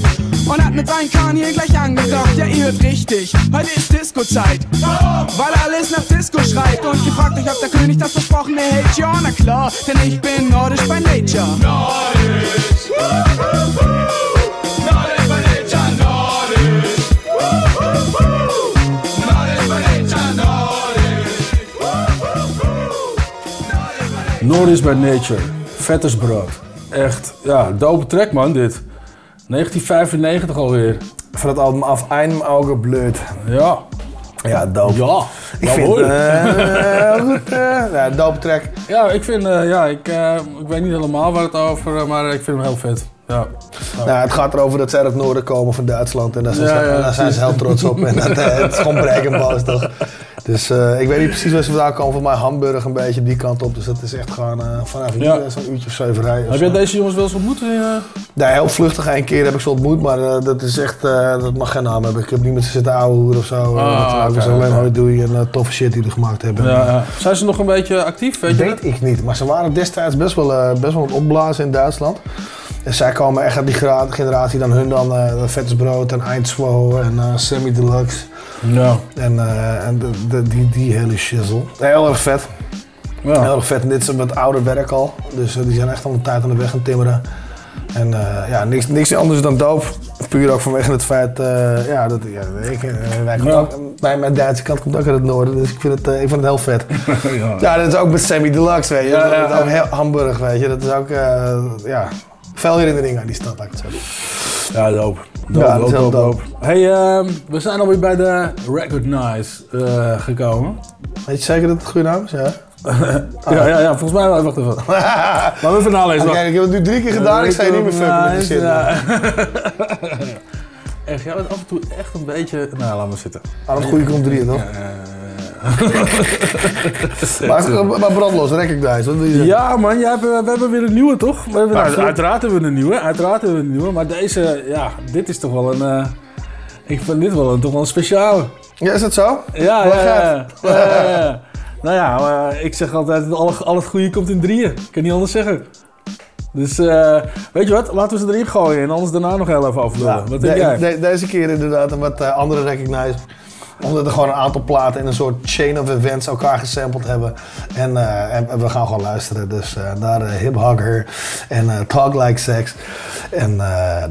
und hat mit seinen hier gleich angedockt. Ja, ihr hört richtig, heute ist Disco-Zeit, weil alles nach Disco schreit und ihr fragt euch, ob der König das Versprochene hält. Ja, na klar, denn ich bin nordisch by nature. Nordisch by Nature. Vettersbrood. Echt, ja, dope track man dit. 1995 alweer. Van het album Af Einem Auge Blöd. Ja. Ja, dope. Ja. Ik vind eh, goed, eh, ja, dope track. Ja, ik vind, eh, ja, ik, eh, ik weet niet helemaal waar het over, maar ik vind hem heel vet. Ja. Nou, het gaat erover dat zij uit het noorden komen van Duitsland. En daar zijn, Ja, ja, daar zijn ze heel trots op. En dat, het is gewoon brekenbal, toch? Dus eh, ik weet niet precies waar ze vandaan komen. Voor mij Hamburg een beetje die kant op. Dus dat is echt gewoon eh, vanaf Ja. eh, zo'n uurtje of zeven rijden. Heb jij deze jongens wel eens ontmoet? Ja, heel vluchtig. Een keer heb ik ze ontmoet, maar dat is echt, dat mag geen naam hebben. Ik heb niet met ze zitten ouwehoeren of zo. Ah, Uh, dat oké, is alleen hoi doei en toffe shit die ze gemaakt hebben. Ja, ja. Zijn ze nog een beetje actief? Weet je Weet ik niet, maar ze waren destijds best wel, best wel het opblazen in Duitsland. En zij komen echt uit die generatie, dan hun dan eh Vetsbrood en Eindswo en eh, Semi Deluxe. Ja. En, eh, en de, de- die, die hele shizzle. Heel erg vet. Ja. Heel erg vet. En dit is wat ouder werk al. Dus die zijn echt al een tijd aan de weg aan het timmeren. En ja, niks, niks anders dan doop. Puur ook vanwege het feit, ja, dat, ja, ik, wij Ja. ook- mijn, mijn Duitse kant komt ook uit het noorden, dus ik vind het, ik vind het heel vet. ja. Ja, dat is ook met Sammy Deluxe, weet je. Dat is ook heel Hamburg, weet je. Dat is ook, ja, veel herinneringen aan die stad, laat ik het zo. Ja, dope. Dope, Ja, dope, heel dope. Hey, ehm, we zijn alweer bij de Recognize eh gekomen. Weet je zeker dat het goede naam is? Ja. Ja, ja, ja, volgens mij wel. Wacht even. Laten we even nalezen. Oké, ik heb het nu drie keer gedaan, ik zei niet meer fucken met die shit. Ja. Echt, jij bent af en toe echt een beetje... Nou, laat maar zitten. Ah, dat goede komt drie, toch? Ja, maar, maar brandlos, wil je zeggen? Ja, man, jij hebt, we hebben weer een nieuwe, toch? We hebben, Ja, nou, zo- uiteraard hebben we een nieuwe, uiteraard hebben we een nieuwe. Maar deze, ja, dit is toch wel een... eh, ik vind dit wel een, toch wel een speciale. Ja, is dat zo? Ja, ja, ja. ja, ja, ja. Nou ja, maar ik zeg altijd, al, al het goede komt in drieën. Ik kan niet anders zeggen. Dus, eh, weet je wat? Laten we ze erin gooien en anders daarna nog heel even aflullen. wat denk De- jij? de- deze keer inderdaad een wat eh, andere recognize. Omdat er gewoon een aantal platen in een soort chain of events elkaar gesampled hebben. En, eh, en, we gaan gewoon luisteren. Dus naar eh, Hip Hugger en eh, Talk Like Sex. En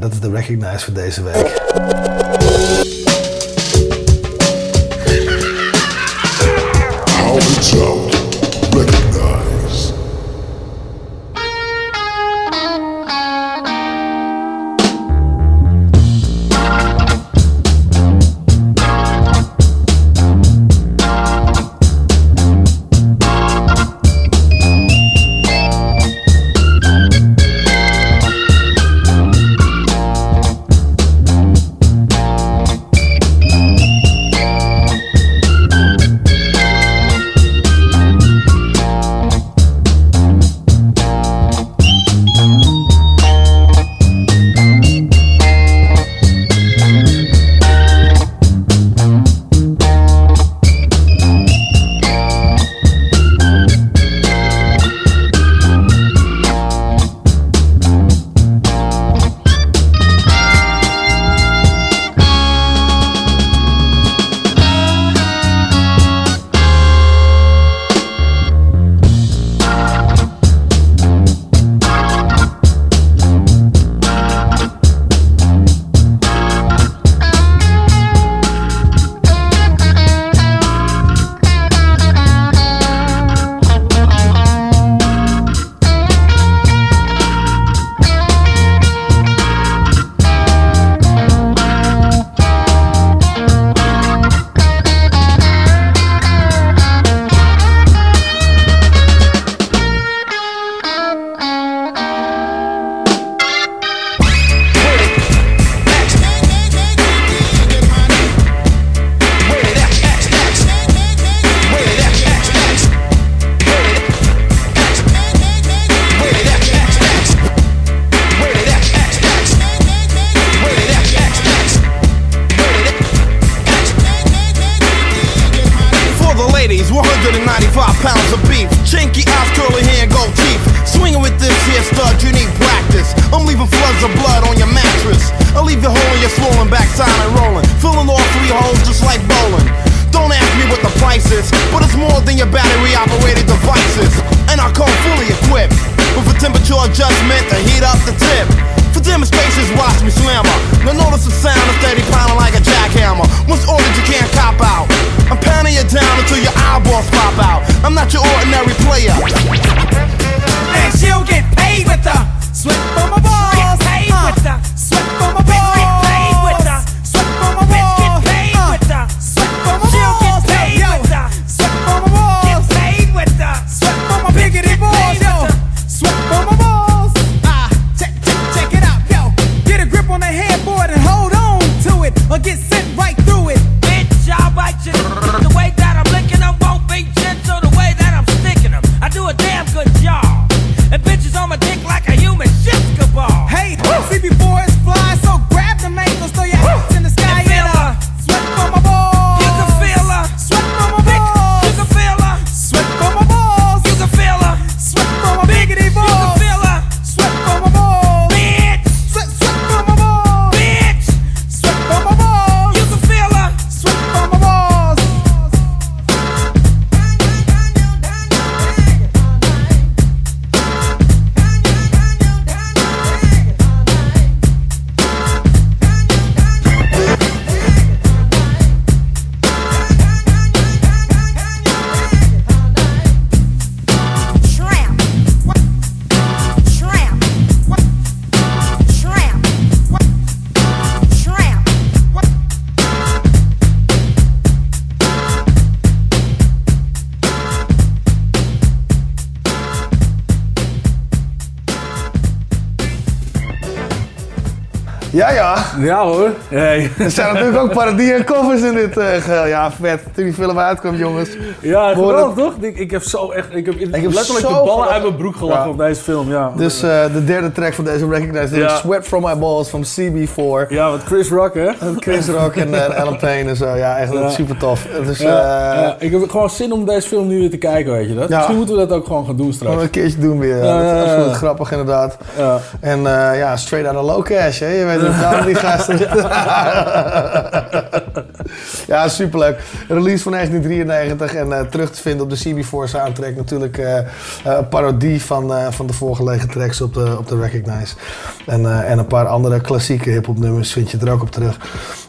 dat is de recognize voor deze week. Ja, hoor. Hey. Er zijn natuurlijk ook parodieën en covers in dit geheel. Ja, vet. Toen die film uitkwam, jongens. Ja, geweldig toch? Ik, ik heb zo echt, ik heb, heb letterlijk zo de ballen gelachen. uit mijn broek gelachen Ja. op deze film, ja. Dus eh, de derde track van deze Recognize Ja. Sweat From My Balls van CB4. Ja, met Chris Rock hè? Chris Rock en eh, Alan Payne en zo. Ja, echt Ja. super tof. Dus, ja, ik heb gewoon zin om deze film nu weer te kijken, weet je dat? Ja. Misschien moeten we dat ook gewoon gaan doen straks. Gewoon een keertje doen weer. Dat is absoluut grappig inderdaad. Ja. En ja, straight out of low cash, hè. Je weet het, daarom die gasten. ja, superleuk. Release van 1993 en eh, terug te vinden op de CB4 soundtrack. Natuurlijk eh, eh, een parodie van, van de voorgelegen tracks op de, op de Recognize. En, en een paar andere klassieke hip-hop nummers vind je er ook op terug.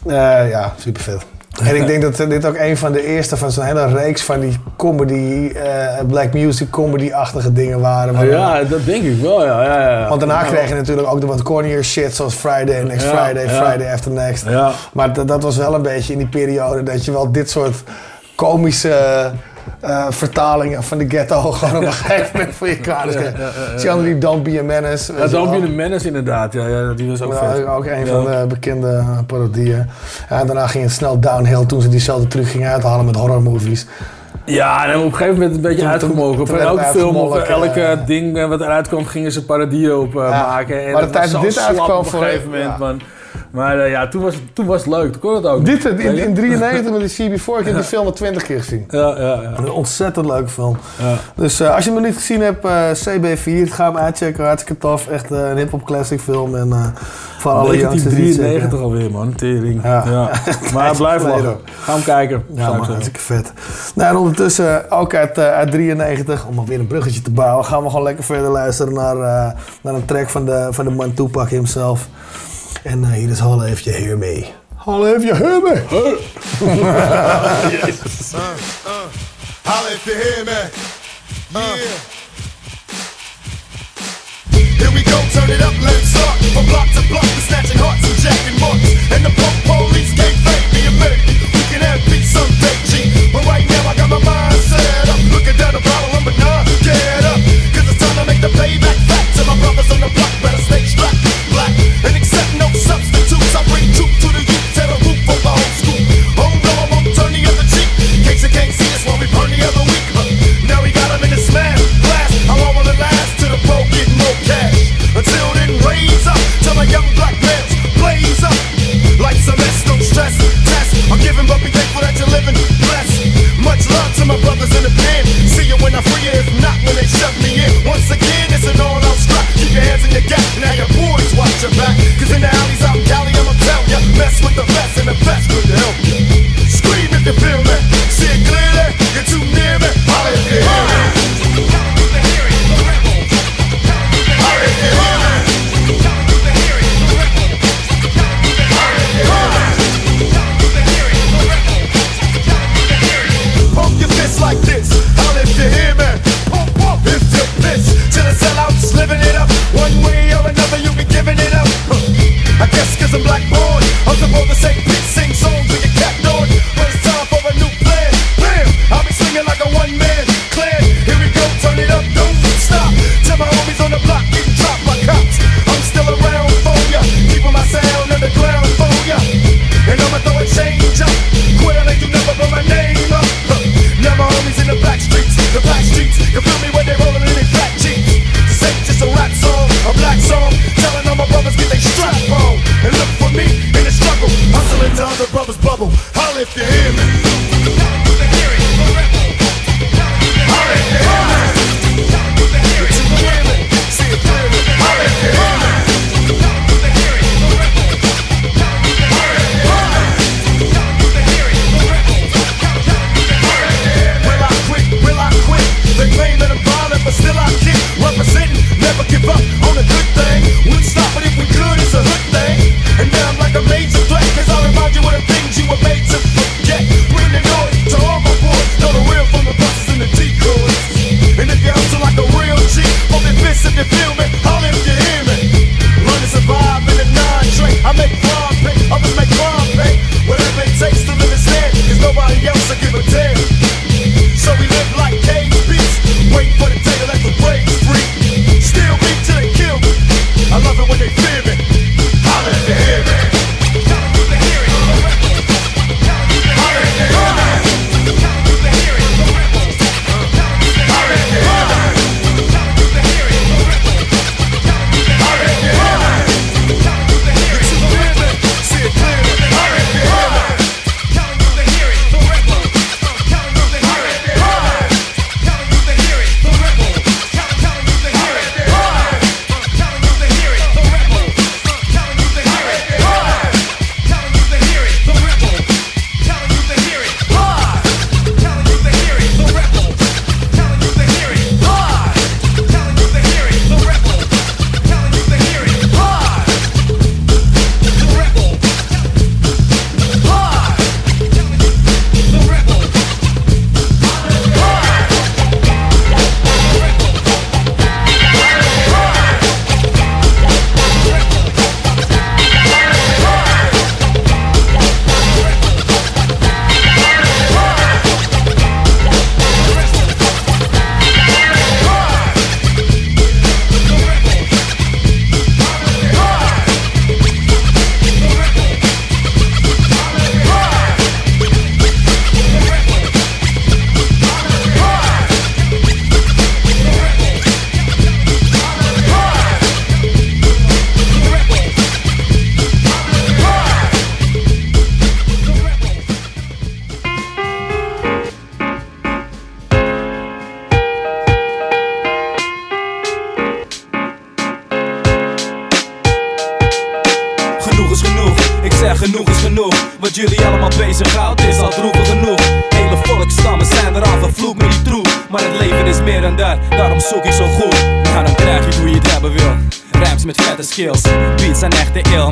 Ja, super vet. En ik denk dat dit ook een van de eerste van zo'n hele reeks van die comedy, eh, black music comedy-achtige dingen waren. Ja, dat denk ik wel, ja. ja, ja. want daarna Ja. kreeg je natuurlijk ook de wat cornier shit zoals Friday, Next Ja, Friday. Friday After Next. Ja. Maar dat- dat was wel een beetje in die periode dat je wel dit soort komische eh, vertalingen van de ghetto gewoon op een gegeven moment voor je. Ja, ja, ja, je andere die Don't Be a Menace. Ja, Don't. Be the Menace inderdaad, ja, ja die was ook vet. ook een Ja. van de bekende parodieën. Ja, en daarna ging het snel downhill toen ze diezelfde truc gingen uithalen met horrormovies. Ja, en op een gegeven moment een beetje Toen- uitgemogen. Voor elke film of elke ding wat eruit kwam, gingen ze parodieën op eh, Ja, maken. En maar de tijd dat dit uitkwam op een gegeven moment, ja. man. Maar eh, ja, toen was, het, toen was het leuk. Toen kon het ook. Dit in, in, je? 93 met die CB4, ik heb die film al 20 keer gezien. Ja, ja, ja. Een ontzettend leuke film. Ja. Dus eh, als je hem nog niet gezien hebt, eh, CB4, ga hem uitchecken. Hartstikke tof. Echt eh, een hip-hop classic film. En eh voor alle youngsters die het checken. 1993 alweer, man. Tering. Ja. Ja. Maar blijf lachen. Ga hem kijken. Ja, man, hartstikke vet. Nou, en ondertussen ook uit, eh, uit 93, om alweer een bruggetje te bouwen, gaan we gewoon lekker verder luisteren naar, eh, naar een track van de, van de man Tupac himself. En eh, hier is Holla If You Hear Me. Holla If You Hear Me. Jezus. Uh, uh. Holla if you hear me. Yeah. Here we go, turn it up, let's start. From block to block, we're snatching hearts and jacking marks. And the punk police can't fake me a minute. We can have peace someday, G. But right now I got my mind set up. Looking down the bottle number nine, get up. Cause it's time to make the payback back to my brothers on the block. Better stay strapped, black. And accept no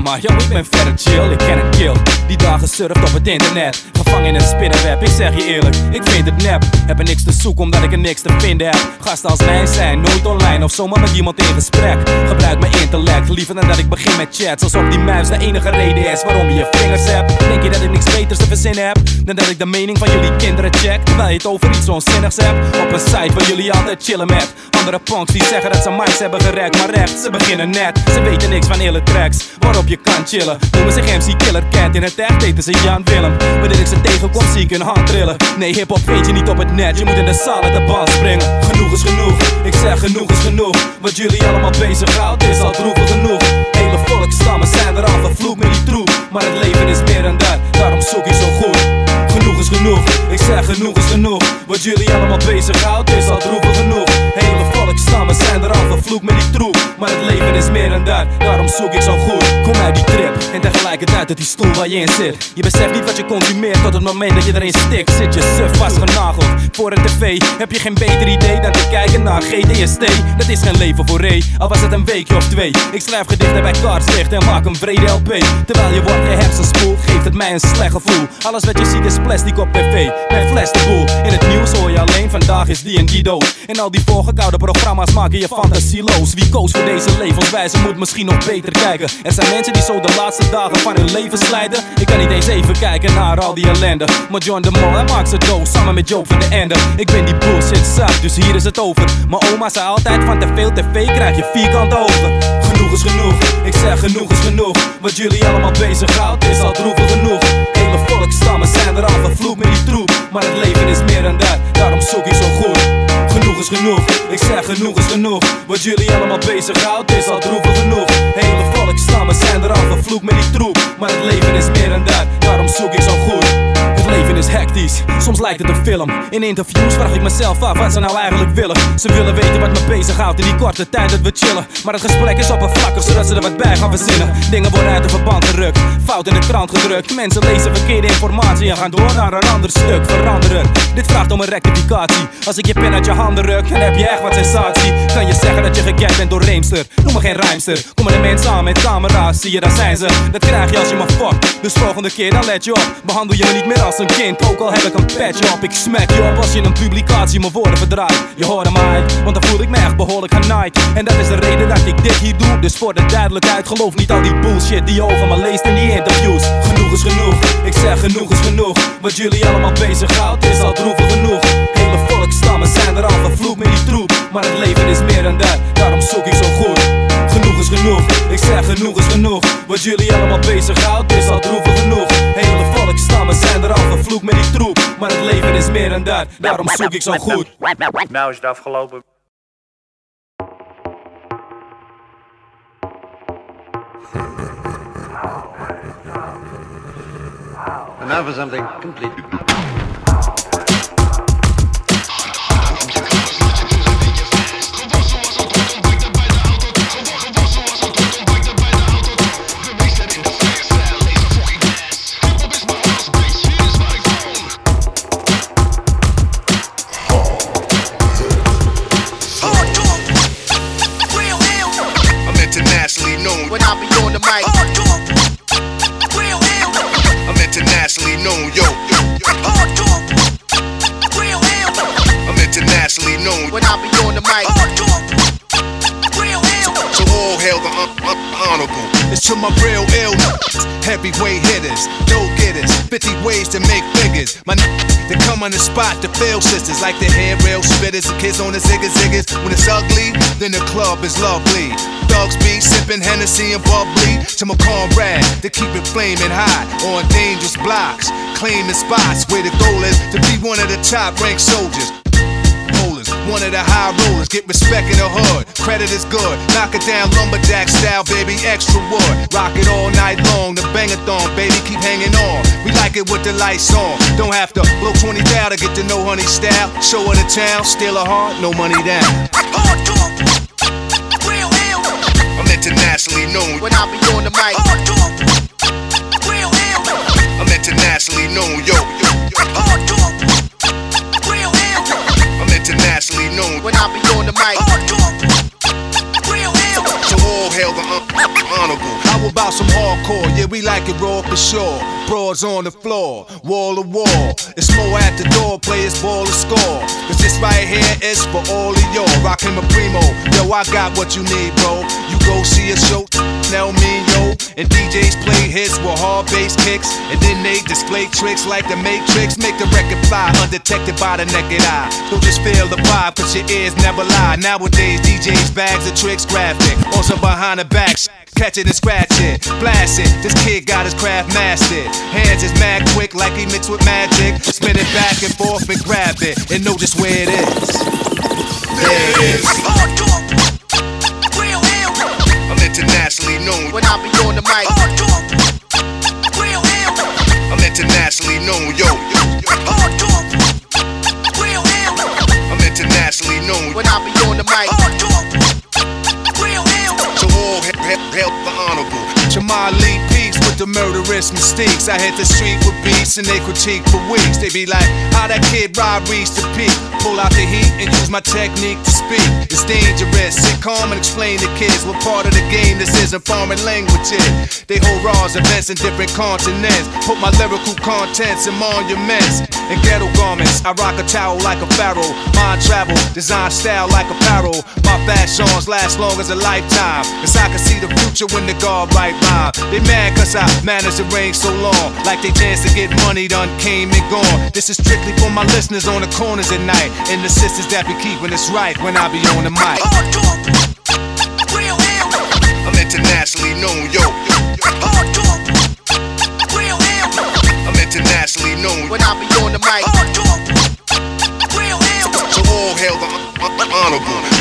Maar yo, ik ben verder chill, ik ken een kill. Die dagen surft op het internet Een ik zeg je eerlijk Ik vind het nep, heb er niks te zoeken omdat ik er niks te vinden heb. Gasten als mij zijn, nooit online of zomaar met iemand in gesprek. Gebruik mijn intellect, liever dan dat ik begin met chats Alsof die muis de enige reden is waarom je je vingers hebt. Denk je dat ik niks beters te verzinnen heb? Dan dat ik de mening van jullie kinderen check. Terwijl je het over iets onzinnigs hebt. Op een site waar jullie altijd chillen met Andere punks die zeggen dat ze mics hebben gerekt. Maar echt, ze beginnen net. Ze weten niks van hele tracks Waarop je kan chillen. Noemen zich MC Killer Cat In het echt eten ze Jan Willem. Wanneer ik ze tegenkom zie ik hun hand trillen. Nee hiphop vind je niet op het net. Je moet in de zaal uit de band springen. Genoeg is genoeg. Ik zeg genoeg is genoeg. Wat jullie allemaal bezighoudt is al droevig genoeg. Hele volkstammen zijn er al vervloekt met die troep. Maar het leven is meer dan dat. Daarom zoek ik zo goed genoeg, ik zeg genoeg is genoeg. Wat jullie allemaal bezighoudt is al droevig genoeg. Hele volkstammen zijn er al vervloekt met die troep. Maar het leven is meer dan dat, daarom zoek ik zo goed. Kom uit die trip en tegelijkertijd uit die stoel waar je in zit. Je beseft niet wat je consumeert tot het moment dat je erin stikt. Zit je suf vastgenageld voor een tv? Heb je geen beter idee dan te kijken naar GDST Dat is geen leven voor Ray, al was het een weekje of twee. Ik schrijf gedichten bij Kaartslicht en maak een vrede LP Terwijl je wordt je hersenspoel, geeft het mij een slecht gevoel. Alles wat je ziet is plastic op tv, mijn fles de boel. In het nieuws hoor je alleen, vandaag is die en die dood. En al die voorgekoude programma's maken je fantasieloos. Wie koos voor deze levenswijze moet misschien nog beter kijken. Er zijn mensen die zo de laatste dagen van hun leven slijden Ik kan niet eens even kijken naar al die ellende. Maar John de Mol, hij maakt ze dood samen met Joop van de Ende. Ik ben die bullshit zat, dus hier is het over. Mijn oma zei altijd van te veel tv krijg je vierkante ogen. Genoeg is genoeg, ik zeg genoeg is genoeg. Wat jullie allemaal bezighoudt is al droevig genoeg. Hele volkstammen zijn er al vervloekt met die troep. Maar het leven is meer dan dat, daarom zoek ik zo goed. Genoeg is genoeg, ik zeg genoeg is genoeg. Wat jullie allemaal bezighoudt is al droevig genoeg. Hele volkstammen zijn er al vervloekt met die troep. Maar het leven is meer dan dat, daarom zoek ik zo goed Leven is hectisch, soms lijkt het een film. In interviews vraag ik mezelf af wat ze nou eigenlijk willen. Ze willen weten wat me bezighoudt in die korte tijd dat we chillen. Maar het gesprek is oppervlakkig zodat ze er wat bij gaan verzinnen. Dingen worden uit de verband gerukt, fout in de krant gedrukt. Mensen lezen verkeerde informatie en gaan door naar een ander stuk. Veranderen, dit vraagt om een rectificatie. Als ik je pen uit je handen ruk, dan heb je echt wat sensatie. Kan je zeggen dat je gekend bent door Reemster? Noem me geen rijmster, kom er de mensen aan met camera's. Zie je, daar zijn ze, dat krijg je als je me fuckt Dus volgende keer dan let je op. Behandel je me niet meer als een kind, ook al heb ik een petje op Ik smack je op als je een publicatie mijn woorden verdraait. Je hoorde mij, want dan voel ik me echt behoorlijk genaaid. En dat is de reden dat ik dit hier doe. Dus voor de duidelijkheid, geloof niet al die bullshit die je over me leest in die interviews. Genoeg is genoeg, ik zeg genoeg is genoeg. Wat jullie allemaal bezighoudt is al droevig genoeg. Hele volkstammen zijn er al vervloekt met die troep. Maar het leven is meer dan dat, daarom zoek ik zo goed is genoeg, ik zeg genoeg is genoeg. Wat jullie allemaal bezighoudt is al droevig genoeg. Hele volkstammen zijn er al vervloekt met die troep. Maar het leven is meer dan dat, daarom zoek ik zo goed. Nou is het afgelopen. And now for something completely. To my real ill heavyweight hitters, go getters, 50 ways to make figures. My n- they come on the spot to fail sisters like the hair rail spitters, the kids on the ziggas ziggas. When it's ugly, then the club is lovely. Dogs be sipping Hennessy and bubbly to my comrade to keep it flaming hot on dangerous blocks, claiming spots where the goal is to be one of the top ranked soldiers. Rollers, one of the high rollers, get respect in the hood. Credit is good, knock it down lumberjack style, baby, extra wood. Rock it all night long, the bangathon, baby, keep hanging on. We like it with the lights on. Don't have to blow 20 down to get to know honey style. Show her the town, steal a heart, no money down. I'm internationally known. When I be on the mic. afternoon when I be on the mic. Real hell. So all hail the un- honorable. About some hardcore? Yeah, we like it raw for sure. Broads on the floor, wall to wall. It's more at the door, players ball to score. Cause this right here is for all of y'all. Rockin' my primo. Yo, I got what you need, bro. You go see a show, tell me, yo. And DJs play hits with hard bass kicks. And then they display tricks like the Matrix. Make the record fly undetected by the naked eye. Don't just feel the vibe, cause your ears never lie. Nowadays, DJs bags of tricks graphic. Also behind the back, sh- catch it and scratch it. Blast it, this kid got his craft mastered. Hands is mad quick like he mixed with magic. Spin it back and forth and grab it. And know just where it is. There it is. I'm internationally known when I be on the mic. I'm internationally known, yo. I'm internationally known when I be on the mic. With the murderous mistakes. I hit the street with beats and they critique for weeks. They be like, how that kid Rob reached the peak. Pull out the heat and use my technique to speak. It's dangerous. Sit calm and explain to kids what part of the game this is in foreign languages. They hold raws, events in different continents. Put my lyrical contents in monuments and ghetto garments. I rock a towel like a pharaoh. Mind travel, design style like apparel. My fashions last long as a lifetime. Cause I can see the future when the guard right rhyme. They mad cause I managed to reign so long. Like they chance to get money done came and gone. This is strictly for my listeners on the corners at night. And the sisters that be keeping us right when I be on the mic. I'm internationally known, yo. I'm internationally known when I be on the mic. So all hail the uh, uh, honorable.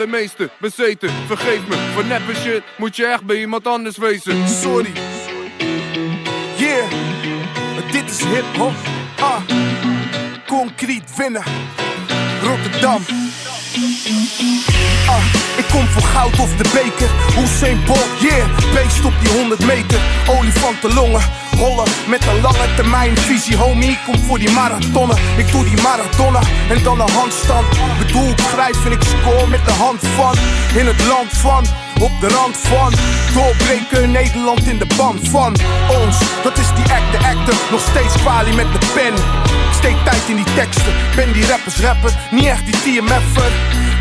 De meeste, bezeten, vergeef me Voor neppe shit moet je echt bij iemand anders wezen Sorry Yeah, dit is hip-hop. Ah, concreet winnen. Rotterdam. Ah, ik kom voor goud of de beker. Hussein Bolt, yeah. Beest op die 100 meter. Olifantenlongen. Met een lange termijn visie, homie. Ik kom voor die marathonnen. Ik doe die marathonna en dan een handstand. Bedoel, ik schrijf en ik score met de hand van. In het land van op de rand van Doorbreken Nederland in de band van ons Dat is die act, de actor Nog steeds kwalie met de pen steek tijd in die teksten Ben die rappers rapper Niet echt die TMF'er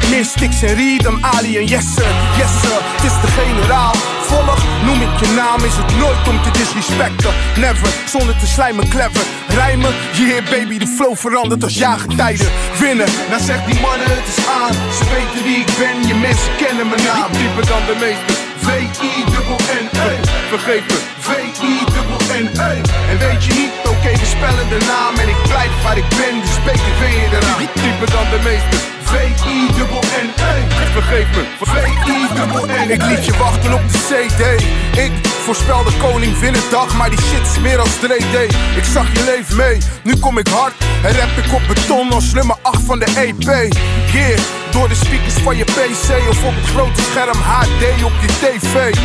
Meer sticks en rhythm Ali en Jesse Jesse, het is de generaal. Volg, noem ik je naam Is het nooit om te disrespecten. Never, zonder te slijmen clever. Rijmen, yeah baby De flow verandert als jaargetijden. Winnen, nou zegt die mannen het is aan. Ze weten wie ik ben, je mensen kennen mijn naam. Dieper dan de meeste. V-I-N-N-E. Vergeef me V-I-N-N-E. En weet je niet, oké we spellen de naam. En ik blijf waar ik ben, dus beter vind je eraan. Dieper dan de meeste V-I-N-N-E Vergeef me. V-I-N-N-E Ik liet je wachten op de CD Ik voorspel de koning dag, Maar die shit is meer als 3D Ik zag je leven mee, nu kom ik hard En rap ik op beton als nummer 8 van de EP Yeah, door de speakers van je PC Of op het grote scherm HD op je TV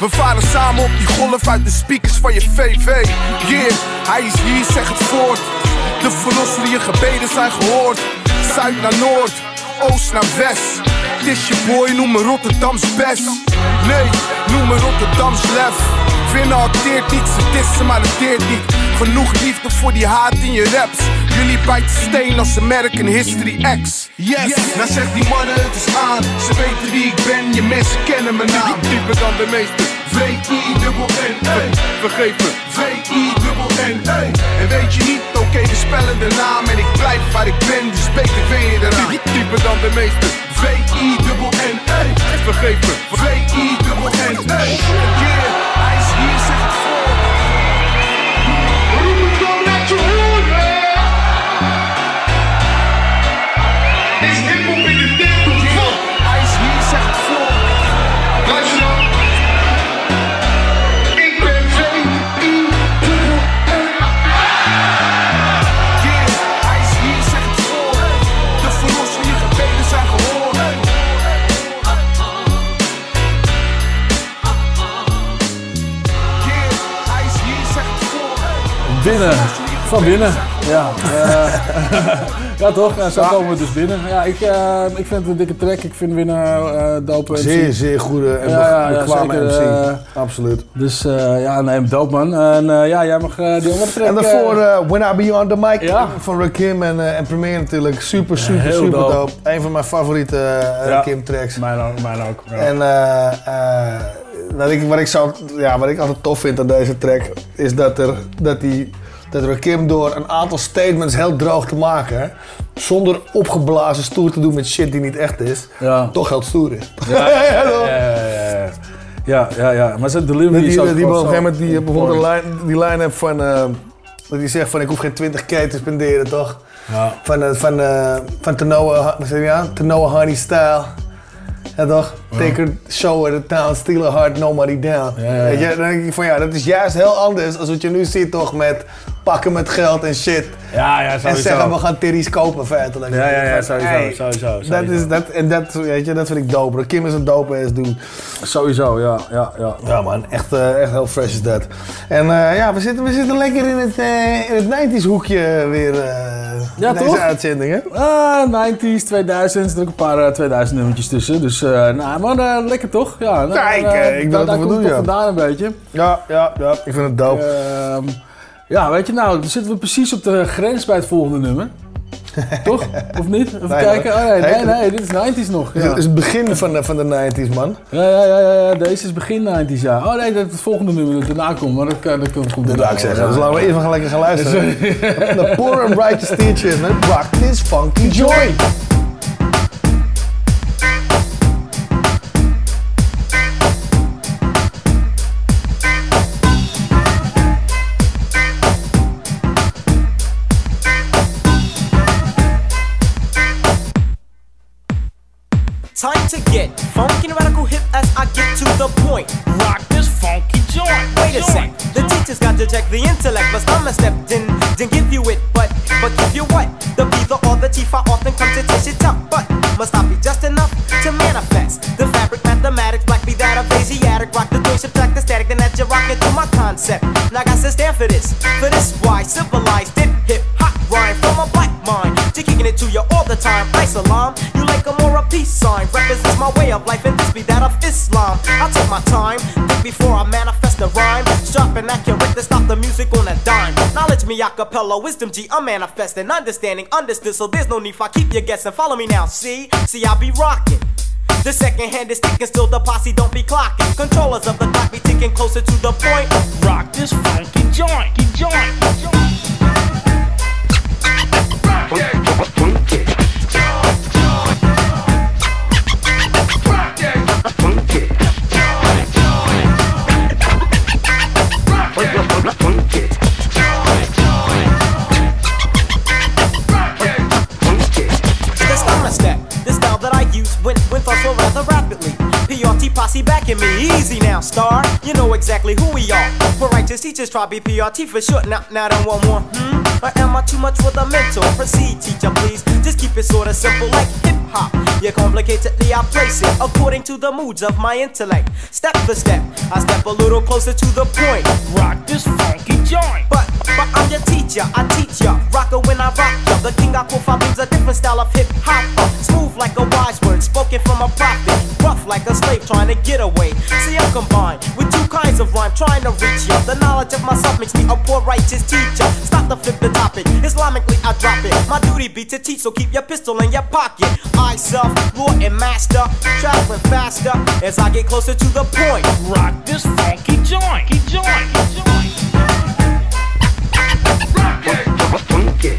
we varen samen op die golf uit de speakers van je VV. Yeah, hij is hier, zeg het voort. De verlosser, je gebeden zijn gehoord. Zuid naar noord, oost naar west. Het is je boy, noem me Rotterdams best. Nee, noem me Rotterdams lef. Winnen acteert niet, ze dissen maar het deert niet. Genoeg liefde voor die haat in je raps. Jullie bijten steen als American History X. Yes, nou zegt die mannen het is aan. Ze weten wie ik ben, je mensen kennen mijn naam. Dieper dan de meeste V-I-N-N-E Vergeef me V-I-N-N-E En weet je niet, oké we spellen de naam En ik blijf waar ik ben, dus beter vind je eraan Dieper dan de meeste V-I-N-N-E Vergeef me V-I-N-N-E Yeah, hij is binnen. Van binnen, ja. Eh, ja toch, ja, zo komen we dus binnen. Ja, ik, eh, ik vind het een dikke track. Ik vind Winnen eh dope MC. Zeer, zeer goede en be- bekwame zeker, MC. Absoluut. Dus ja, nee, dope man. En ja, jij mag die andere track... En daarvoor When I Be On The Mic van Rakim en, en Premier natuurlijk. Super, super, super dope. dope. Een van mijn favoriete Ja. Rakim tracks. Mijn ook, mijn ook. ja. En wat, ik, wat, ik zou, ja, wat ik altijd tof vind aan deze track is dat, er, dat, die, dat Rakim door een aantal statements heel droog te maken, zonder opgeblazen stoer te doen met shit die niet echt is, toch heel stoer is. Ja, ja, ja, ja, ja. Ja. Maar zijn delivery Dat is die, ook dat die op een gegeven moment die, bijvoorbeeld een lijn, die lijn hebt van. eh, dat hij zegt van ik hoef geen 20k te spenderen, toch? Ja. Van, eh, van, eh van aan? Tanoa Honey Style. Ja toch? Take her, show her the town, steal her heart, nobody down. Ja, ja, ja. Weet je, dan denk ik van ja, dat is juist heel anders als wat je nu ziet toch met pakken met geld en shit. Ja, ja, En sowieso. zeggen we gaan titties kopen feitelijk. Ja, ja, ja, sowieso, hey, sowieso, Dat is, dat, en dat, weet je, dat vind ik dope. Kim is een dope ass dude. Sowieso, ja, ja, ja. Ja man, echt, eh, echt heel fresh is dat. En eh, ja, we zitten, we zitten lekker in het, eh, in het 90s hoekje weer uh, Ja, deze toch? uitzending hè? Ah, 90s, 2000s, er ook een paar eh, 2000 nummertjes tussen. Dus, nou, maar lekker toch? Ja, nou, Kijk, ik daar even komt doen, ja. vandaan een beetje. Ja, ja, ja, ik vind het dope. Ja, weet je nou, dan zitten we precies op de grens bij het volgende nummer. Toch? Of niet? Even Nee, kijken. Oh, nee, nee, nee, dit is 90s nog. Dit is het begin van de, van de 90s man. Ja, ja, ja, ja, ja, deze is begin 90s, ja. Oh nee, dat het volgende nummer dat daarna komt, maar dat, kan- dat komt komt Dat ik zeggen. Dus laten we even gaan lekker gaan luisteren. De Poor and Righteous Teachers met Rock This Funky Joy. Point. Rock this funky joint. Wait a sec, the teacher's got to check the intellect. But I'm a stepped in, didn't give you it, but but give you what? The B, the or, the chief, I often come to test it up. But must I be just enough to manifest the fabric, mathematics, black be that of Asiatic. Rock the doing, subtract the static, then that you rock into my concept. Now I got to stand for this, for this why civilized it hip hop rhyme from a black mind. To kicking it to you all the time. Islam, you like a more a peace sign. Represents my way of life, and this be that of Islam. I take my time, think before I manifest a rhyme. Sharp and accurate to stop the music on a dime. Knowledge me a cappella, wisdom G, I'm manifesting, understanding, understood. So there's no need for I keep you guessing. Follow me now, see, see, I be rocking. The second hand is ticking, still the posse don't be clocking. Controllers of the clock be ticking closer to the point. Rock this funky joint, joint, joint. The went went off so rather rapidly. PRT posse backing me, easy now, star. You know exactly who we are. We're righteous teachers, try BPRT PRT for short. Now, now don't want more. Hmm? Or am I too much for the mentor? Proceed, teacher, please. Just keep it sorta simple like hip hop. You complicatedly I place it according to the moods of my intellect. Step for step, I step a little closer to the point. Rock this funky joint. But but I'm your teacher, I teach ya. Rocker when I rock ya. The king I call means a different style of hip hop. Smooth like a wise word, spoken from a prophet. Rough like a slave trying to get away. See, I'm combined with two kinds of rhyme trying to reach ya. The knowledge of myself makes me a poor righteous teacher. Stop the flip the topic. Islamically, I drop it. My duty be to teach, so keep your pistol in your pocket. I self, lord and master, traveling faster as I get closer to the point. Rock this funky joint, joint, joint. I'm a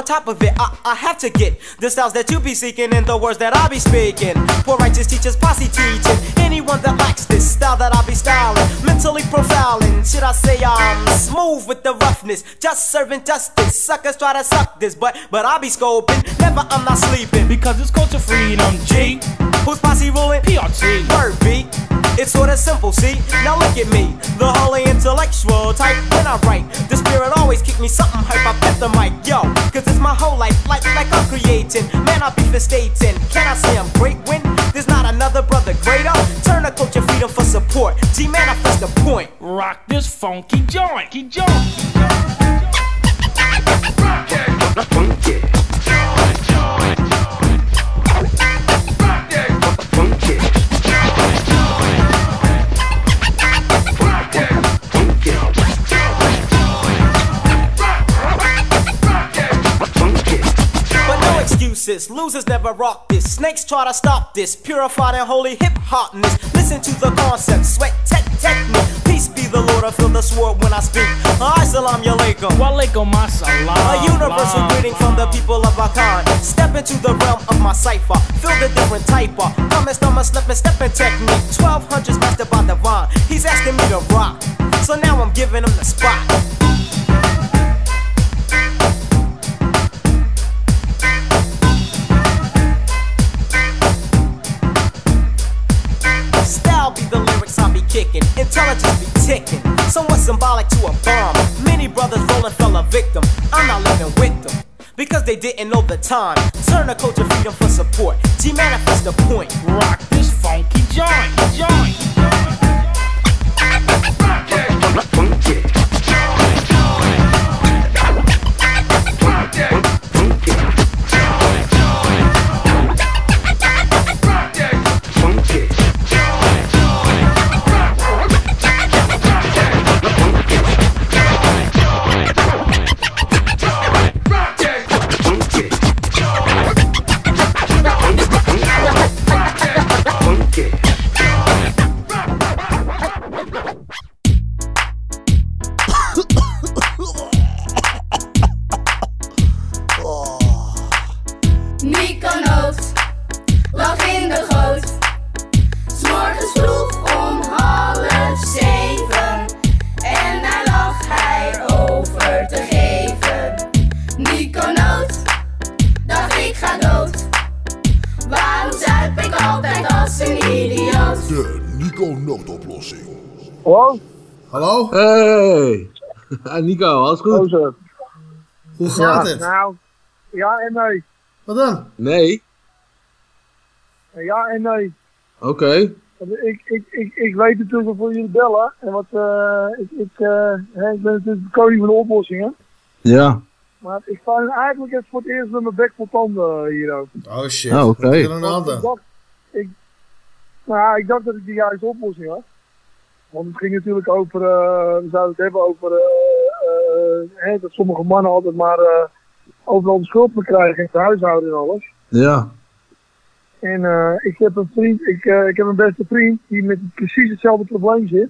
on top of it. I, I have to get the styles that you be seeking and the words that I be speaking. Poor righteous teachers, posse teaching. Anyone that likes this style that I be styling, mentally profiling. Should I say I'm smooth with the roughness, just serving justice. Suckers try to suck this, but but I be scoping. Never, I'm not sleeping because it's culture freedom. G, who's posse ruling? PRT. Word beat. It's sorta simple, see? Now look at me, the holy intellectual type. When I write, the spirit always keep me something hype. I bet the mic, yo, cause it's my whole life, like like I'm creating. Man, I be stating. Can I say I'm great when there's not another brother greater? Turn a culture freedom for support. G manifest the point. Rock this funky joint, funky joint. But excuses, losers never rock this. Snakes try to stop this. Purified and holy hip hopness. Listen to the concept, sweat tech technique. Peace be the Lord, I feel the sword when I speak. Assalamu alaikum. Walaikum assalam. A universal greeting from the people of kind. Step into the realm of my cipher. Feel the different type of. Stomach, step and stepping technique. 1200s mastered by divine. He's asking me to rock. So now I'm giving him the spot. The lyrics I be kicking, intelligence be ticking. Somewhat symbolic to a bomb. Many brothers rolling fell a victim. I'm not living with them because they didn't know the time. Turn the culture freedom for support. G manifest the point. Rock this funky joint, joint. Nico Hallo? Hallo? Hey! Ja, Nico, alles goed? Hoe gaat het? Nou, ja en nee. Wat dan? Nee? Ja en nee. Oké. Ik, ik, ik, ik weet natuurlijk wel voor jullie bellen. En wat, eh, ik, ik, eh, hè, ik ben natuurlijk de koning van de oplossingen. Ja. Maar ik sta eigenlijk even voor het eerst met mijn bek vol tanden eh, hier ook. Oh shit. Oh, oké. Hand Ik dacht, ik, nou, ja, ik dacht dat ik de juiste oplossing had. Want het ging natuurlijk over, eh, we zouden het hebben over eh, eh, hè, dat sommige mannen altijd maar overal de schuld krijgen in het huishouden en alles. Ja. En ik heb een vriend, ik, ik heb een beste vriend die met precies hetzelfde probleem zit.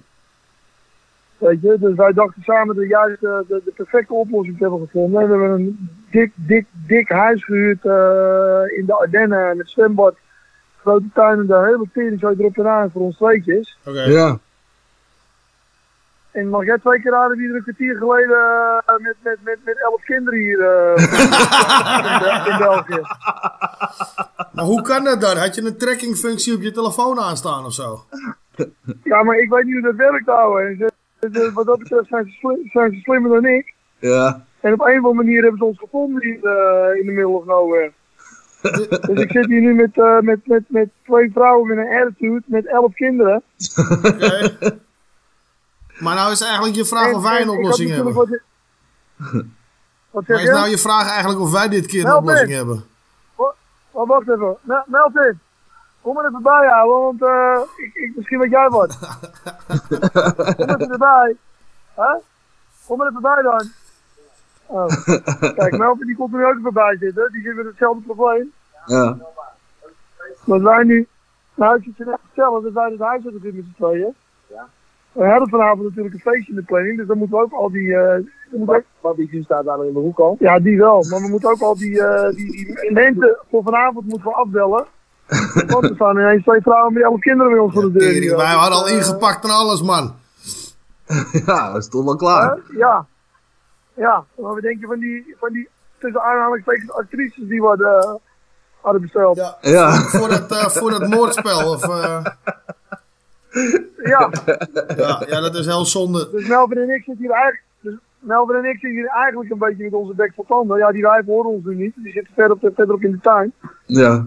Weet je, dus wij dachten samen de juiste, de, de perfecte oplossing te hebben gevonden. En we hebben een dik, dik, dik huis gehuurd eh, in de Ardennen met zwembad, grote tuin en de hele tering zo erop en aan voor ons tweetjes. Ja. En mag jij twee keer raden wie er een kwartier geleden eh, met, met, met, met elf kinderen hier eh, in, in België? Maar hoe kan dat dan? Had je een trackingfunctie op je telefoon aanstaan of zo? Ja, maar ik weet niet hoe dat werkt, ouwe. Wat dat betreft zijn ze, slim- zijn ze slimmer dan ik. Ja. En op een of andere manier hebben ze ons gevonden hier eh, in de middle of nowhere. dus ik zit hier nu met, eh, met, met, met twee vrouwen met een attitude, met elf kinderen. Maar nou is eigenlijk je vraag En- of wij en een oplossing hebben. Wat, wat Maar is je? nou je vraag eigenlijk of wij dit keer een oplossing hebben? Wa- wa- wacht even. Mel- Melvin, kom er even bij houden, want eh, ik, ik, misschien weet jij wat. kom even erbij. Hè? Kom er even bij dan. Oh. Kijk, Melvin die komt er nu ook even bij zitten. Die zit met hetzelfde probleem. Ja. Dat wij nu, nou ik zit je net vertellen dat wij het huis hebben zitten met z'n tweeën. We hadden vanavond natuurlijk een feestje in de planning, dus dan moeten we ook al die... eh ook... Maar die staat daar in de hoek al. Ja, die wel. Maar we moeten ook al die, eh die, die mensen voor vanavond moeten we afbellen. Want er staan ineens twee vrouwen met elf kinderen bij ons voor de deur. Tering, wij hadden al ingepakt en alles, man. ja, dat is toch wel klaar. Ja. Ja, maar we denken van die, van die tussen aanhalingstekens actrices die we hadden, eh, hadden besteld. Ja. Voor dat, eh, voor dat moordspel. Of, eh, Ja. Ja, ja, dat is heel zonde. Dus Melvin en ik zitten hier eigenlijk... Dus Melvin en ik zitten hier eigenlijk een beetje met onze bek vol tanden. Ja, die wijven horen ons nu niet. Die zitten verderop, verderop in de tuin. Ja.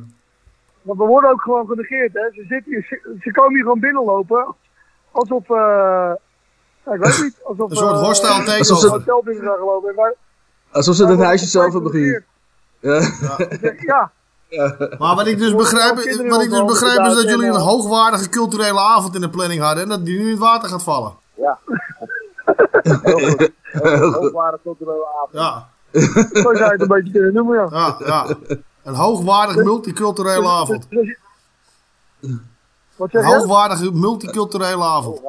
Want we worden ook gewoon genegeerd, hè. Ze, zitten hier, ze, ze komen hier gewoon binnenlopen. Alsof, eh ja, ik weet niet. Alsof, Een soort eh, hostile alsof takeover. ze een hotel binnen zijn gelopen. En wij- Alsof ze het huisje zelf hebben gehuurd. Ja. Ja. Maar wat ik dus begrijp, wat ik dus begrijp is dat jullie een hoogwaardige culturele avond in de planning hadden en dat die nu in het water gaat vallen. Ja. Hoogwaardig culturele avond. Ja. Zo zou je het een beetje kunnen noemen, ja. Ja, ja. Een hoogwaardig multiculturele avond. Wat Een zeg je? hoogwaardige multiculturele avond.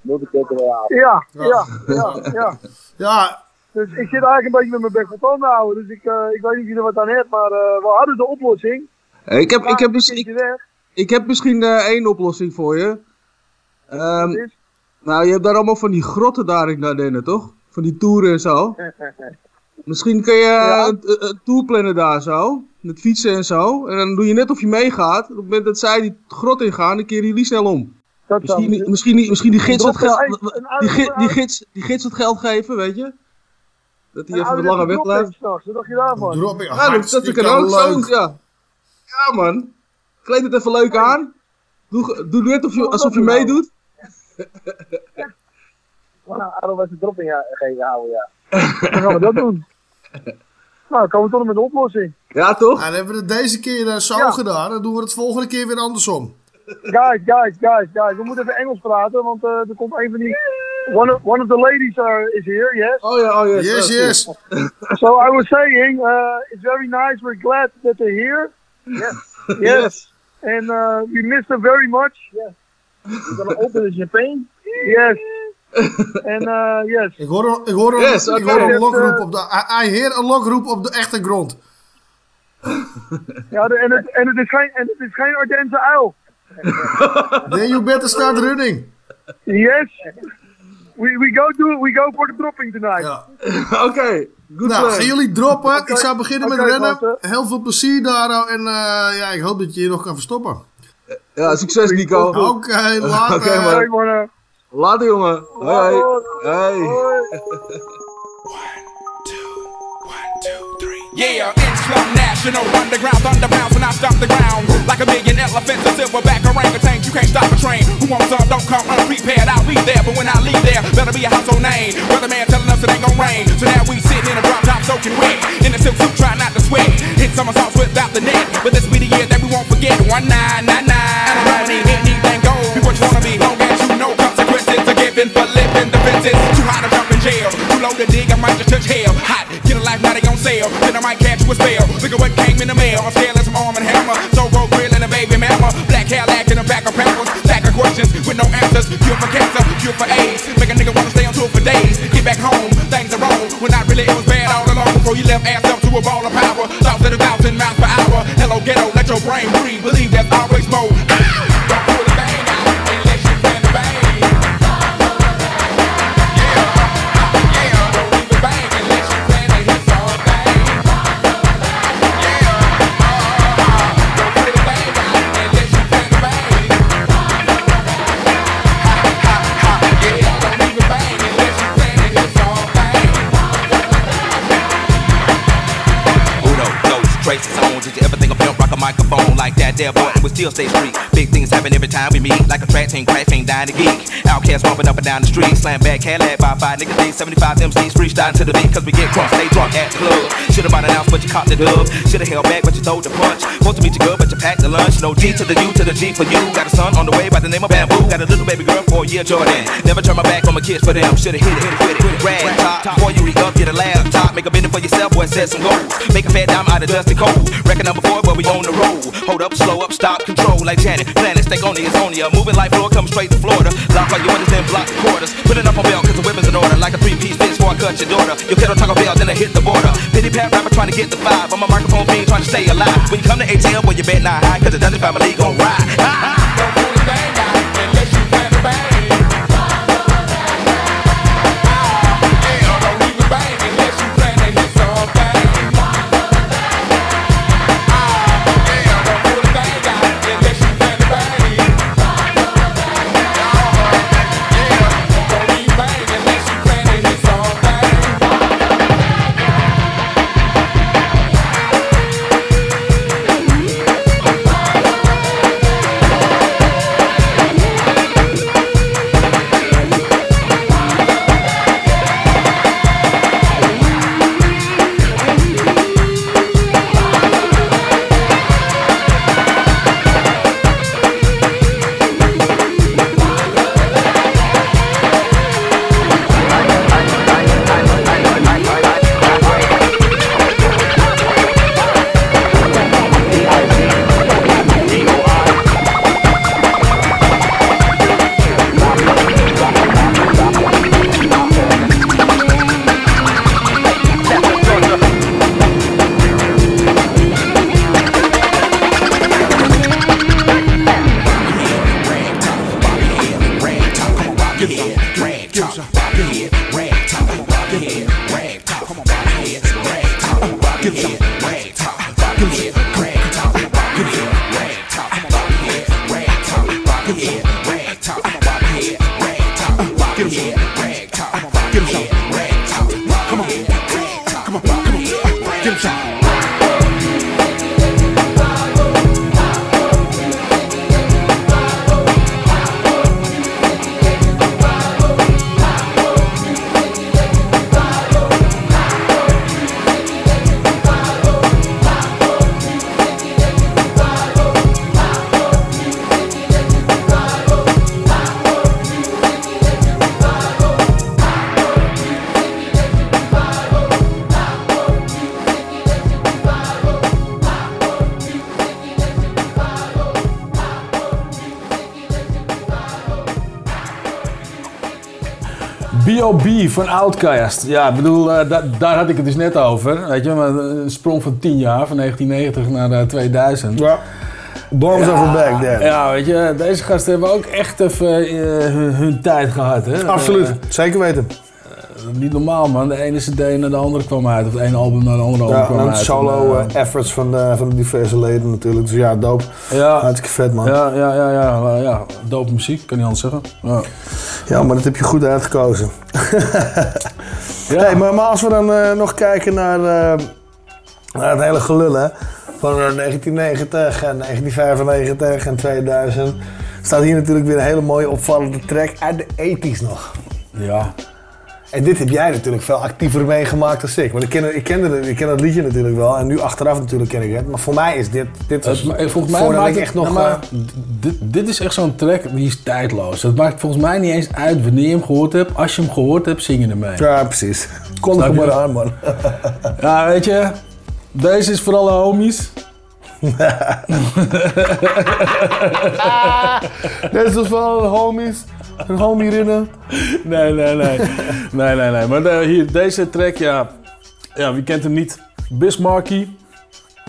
Multiculturele avond. Ja, ja, ja, ja. Ja. Dus ik zit eigenlijk een beetje met mijn bek vol tanden houden. Dus ik, eh, ik weet niet of je er wat aan hebt, maar eh, we hadden de oplossing. Ik, heb, ik, heb dus, misschien, ik, ik heb misschien eh, één oplossing voor je. Ehm, nou, je hebt daar allemaal van die grotten daar in Ardennen, toch? Van die toeren en zo. Misschien kun je een, tour plannen daar zo. Met fietsen en zo. En dan doe je net of je meegaat. Op het moment dat zij die grot ingaan, dan keer je jullie snel om. Dat Misschien, misschien, die, misschien die gids geld. Die, oude- die, gids, die gids het geld geven, weet je? Dat hij Een even langer weg blijft. Wat dacht je daarvan? Dropping, Ja, dat, dat kan ook zo, ja. Ja, man. Kleed het even leuk aan. Doe, doe net of je, alsof je meedoet. Nou, ouderwetse dropping ja, geven houden, ja. Dan gaan we dat doen. Nou, dan komen we toch met een oplossing. Ja, toch? En dan hebben we het deze keer eh, zo Ja. gedaan, dan doen we het volgende keer weer andersom. Guys, guys, guys, guys. We moeten even Engels praten, want eh, er komt een van die... One of, one of the ladies are, is here, yes? Oh ja, oh yes. Yes, yes. So I was saying, uh, it's very nice. We're glad that they're here. Yes. Yes. And uh, we miss them very much. Yes. We're gonna open the champagne. Yes. And uh, yes. Ik hoor, een- ik hoor, Yes, ik hoor een lokroep uh, op de, I, I hear een lokroep op de echte grond. Ja, de- en het, en het is geen, en het is geen Ardense uil. Then you better start running. Yes. We, we go do we go for the dropping tonight. Oké. Good Nou, plan. gaan jullie droppen. Ik zou beginnen met rennen. Heel veel plezier daar. oh, En eh, ja, ik hoop dat je je nog kan verstoppen. Ja, succes Nico. Oké, later. Oké, man. Later jongen. Hoi. Hoi. Yeah, it's Slum National Underground Thunderbounds when I stop the ground. Like a million elephants, a silverback orangutan You can't stop a train. Who wants some, don't come unprepared I'll be there, but when I leave there Better be a household name. Weatherman telling us it ain't gon' rain. So now we sitting in a drop top soaking wet. In a silk suit trying not to sweat. Hit somersaults without the net. But this be the year that we won't forget. 1999 And I don't need anything goes. Be what you wanna be Long as you know consequences are given for living. Defenses Too hot to jail. Too low to dig, I might just touch hell. Hot, get a life now they on sale Then I might catch you a spell. Look at what came in the mail. I'm scaling some arm and hammer. So road grill and a baby mama Black Cadillac in the back of pampers. Stack of questions with no answers. Cure for cancer, cure for AIDS. Make a nigga wanna stay on tour for days. Get back home, things are wrong. When not really it was bad all along. Before you left ass up to a ball of power. Thoughts at a thousand miles per hour. Hello ghetto, let your brain breathe Believe there's always more dos, traces on. Did you ever think of pimp rock a microphone like that there boy? We still stay street. Big things happen every time we meet. Like a track team, crack team, dying to geek. OutKast bumping up and down the street. Slam back, Cadillac by five niggas. D 75 MCs freestyling to the beat. Cause we get crunk, stay drunk at the club. Should've bought an ounce, but you caught the dub. Should've held back, but you throw the punch. Supposed to meet you good, but you packed the lunch. No G to the U to the G for you. Got a son on the way by the name of Bamboo. Got a little baby girl for year, Jordan. Never turn my back on my kids for them. Should've hit it, hit it, hit it, hit it. Rag top. Before you re up, get a laptop. Make a bending for yourself, boy, set some goals. Make a fat dime out of dusty cold. Record number four, but we on the road. Hold up, slow up, stop, control like Janet. Planet, stay on it's only a moving like floor, come straight to Florida. Lock all your windows, block the quarters. Put it up on belt, cause the weapon's in order. Like a three piece bitch before I cut your daughter. Your kid on Taco then I hit the border. Pity pat rapper trying to get the five. I'm a microphone fiend trying to stay alive. When you come to ATL, well, you bet not high, cause the Dungeon family gon' ride. Give Van Outcast. Ja, ik bedoel, eh, da- daar had ik het dus net over. Weet je, maar een sprong van 10 jaar, van 1990 naar eh, 2000. Ja. Bombs over back then. Ja, weet je, deze gasten hebben ook echt even eh, hun, hun tijd gehad. Hè? Absoluut, Eh, zeker weten. niet normaal, man. De ene CD naar de andere kwam uit. Of het ene album naar de andere album Ja, kwam en uit. solo En, eh, efforts van de, van de diverse leden natuurlijk. Dus ja, dope. Ja. Hartstikke vet, man. Ja, ja, ja, ja, ja, ja. Dope muziek, kan niet anders zeggen. Ja. Ja, maar dat heb je goed uitgekozen. Hey, maar, maar als we dan eh, nog kijken naar, eh, naar het hele gelul, hè. Van eh, 1990 en 1995 en 2000. Staat hier natuurlijk weer een hele mooie opvallende track uit de 80s nog. Ja. En dit heb jij natuurlijk veel actiever meegemaakt dan ik. Want ik ken, ik, kende, het- ik ken dat liedje natuurlijk wel. En nu achteraf natuurlijk ken ik het. Maar voor mij is dit... dit was Het eh, volgens mij maakt ik het, echt nog... nou, maar, eh, dit, dit is echt zo'n track die is tijdloos. Het maakt volgens mij niet eens uit wanneer je hem gehoord hebt. Als je hem gehoord hebt, zing je ermee. Ja, precies. Kon er je? maar aan, man. Ja, weet je, deze is voor alle homies. Dit is voor alle homies. Een homie rinnen. Nee, nee, nee. nee, nee, nee. Maar de- hier, deze track, ja, ja, wie kent hem niet? Bismarcky.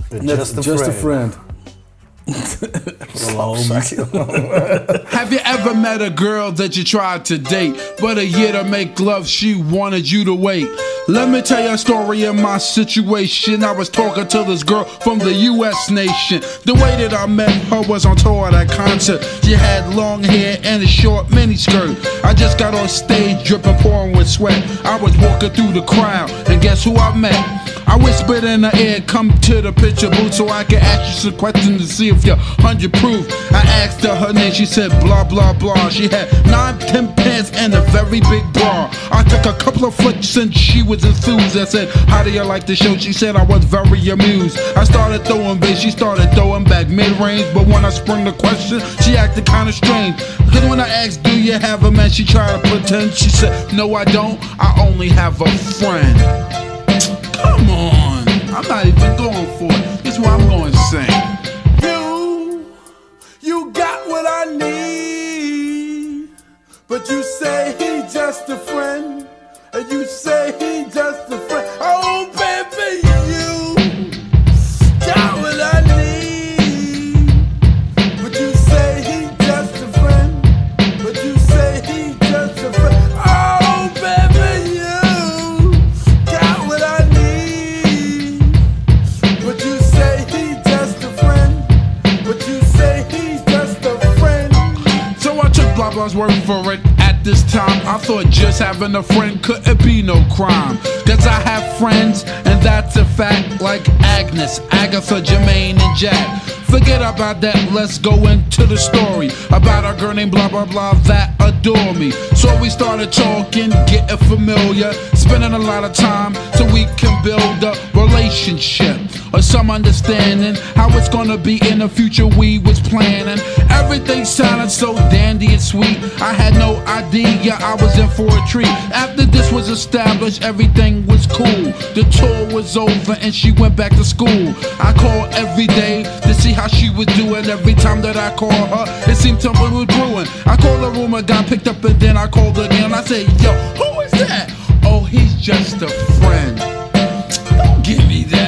Net Just a Just a Friend. Have you ever met a girl that you tried to date, but a year to make love, she wanted you to wait? Let me tell you a story of my situation. I was talking to this girl from the US nation. The way that I met her was on tour at a concert. She had long hair and a short miniskirt. I just got on stage dripping, pouring with sweat. I was walking through the crowd, and guess who I met? I whispered in her ear, come to the picture booth so I can ask you some questions to see if you're 100 proof. I asked her her name, she said blah blah blah. She had nine, ten pants and a very big bra. I took a couple of flicks and she was enthused. I said, How do you like the show? She said I was very amused. I started throwing bass, she started throwing back mid range. But when I sprung the question, she acted kinda strange. Cause when I asked, Do you have a man? She tried to pretend. She said, No, I don't. I only have a friend. Agatha, Jermaine, and Jack. Forget about that, let's go into the story about our girl named blah blah blah that adore me. So we started talking, getting familiar, spending a lot of time so we can build a relationship or some understanding how it's gonna be in the future we was planning. Everything sounded so dandy and sweet. I had no idea I was in for a treat. After this was established, everything was cool. The tour was over and she went back to school. I called every day to see how she was doing. Every time that I called her, it seemed something was brewing. I called the room, got picked up, and then I called again. I said, Yo, who is that? Oh, he's just a friend. Give me that.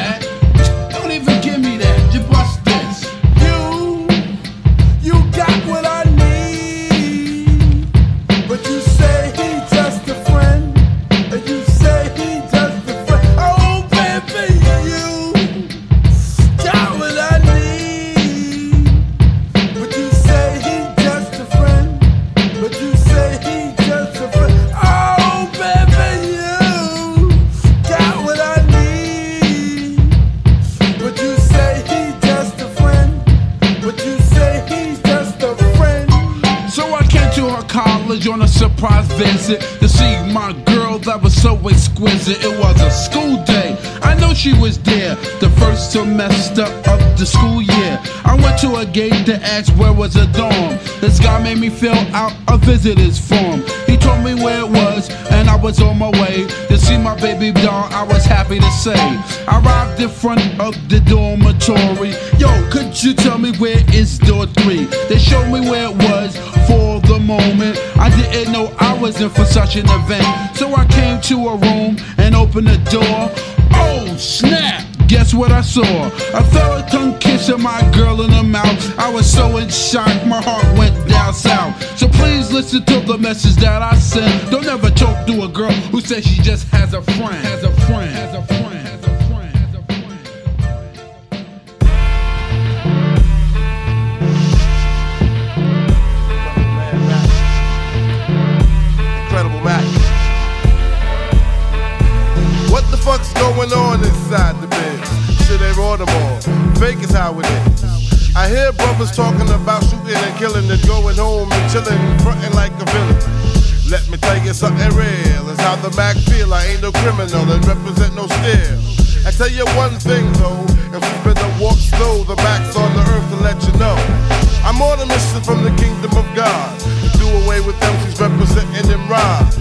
Exquisite. It was a school day. I know she was there the first semester of the school year. I went to a gate to ask where was a dorm. This guy made me fill out a visitor's form. Told me where it was, and I was on my way to see my baby doll. I was happy to say. I arrived in front of the dormitory. Yo, could you tell me where is door three? They showed me where it was for the moment. I didn't know I was in for such an event. So I came to a room and opened the door. Oh, snap! Guess what I saw? I felt a fella tongue kissing my girl in the mouth. I was so in shock, my heart went down south. Please listen to the message that I sent. Don't ever talk to a girl who says she just has a friend. Has a friend. Has a friend. What the fuck's going on inside the biz? Shit ain't Baltimore. Fake is how it is. I hear brothers talking about shooting and killing and going home and chilling, fronting like a villain. Let me tell you something real. It's how the Mac feel. I ain't no criminal and represent no steel. I tell you one thing though, if you've been walk slow, the Mac's on the earth to let you know. I'm on a mission from the kingdom of God to do away with MCs representing them rhyme.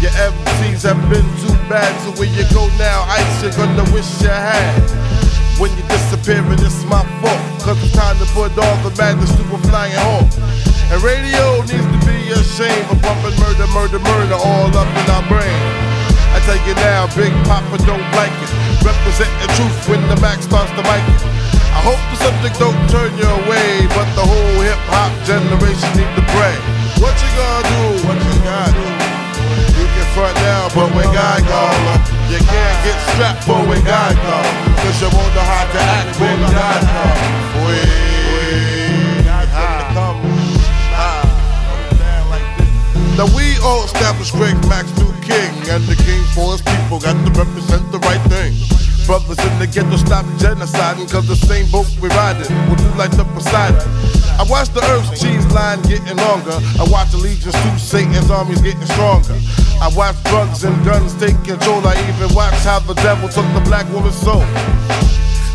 Your MCs have been too bad, so where you go now, ice you're gonna wish you had. When you're disappearing, it's my fault, cause it's time to put all the madness to a flying halt. And radio needs to be ashamed for pumping murder, murder, murder all up in our brain. I tell you now, Big Papa don't like it. Represent the truth when the Mac starts to mic it. I hope the subject don't turn you away, but the whole hip hop generation need to pray. What you gonna do? What you gonna do? You can front now, but when God gone, you can't get strapped for when God gone. Cause you won't know how to act when God gone. Wait, God gonna come. Ah, like this. Now we all established Craig Mack's new king, and the king for his people got to represent the right thing. Brothers in the ghetto stop genociding, cause the same boat we riding will do like the Poseidon. I watch the Earth's cheese line getting longer. I watch the allegiance to Satan's armies getting stronger. I watch drugs and guns take control. I even watch how the devil took the black woman's soul.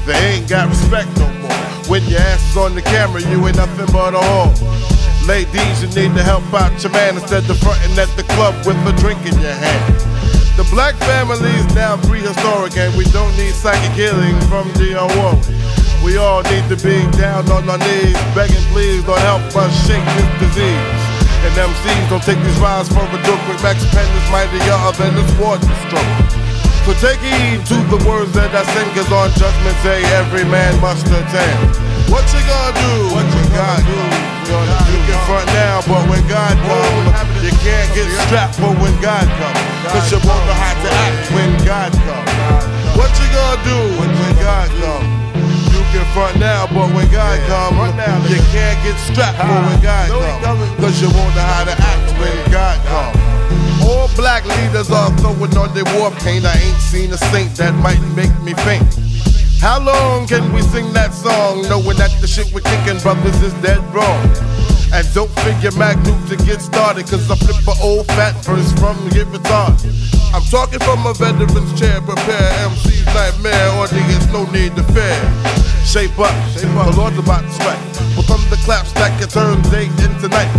They ain't got respect no more. When your ass is on the camera, you ain't nothing but a whore. Ladies, you need to help out your man instead of fronting at the club with a drink in your hand. The black family is now prehistoric and we don't need psychic healing from Warwick. We all need to be down on our knees, begging please, Lord help us shake this disease. And MCs don't take these rhymes for a joke with Mack's Penn is mightier uh, than this water stroke. So take heed to the words that I sing, cause on judgment day every man must attend. What you gonna do? What you gonna do? You can front now, but when God comes, you can't get strapped for when God comes. Cause you won't know how to act when God comes. What you gonna do when God comes? Can front now, but when God comes, you can't get strapped for when God comes. Cause you won't know how to act when God comes. All black leaders are throwing on their war paint. I ain't seen a saint that might make me faint. How long can we sing that song knowing that the shit we're kicking, brothers, is dead wrong? And don't figure Magnum to get started, cause I flip a old fat verse from Get Retarded. I'm talking from a veteran's chair, prepare MC's nightmare, audience, no need to fear. Shape up, shape up, the Lord's about to strike. With thunderclaps that can turn day into night.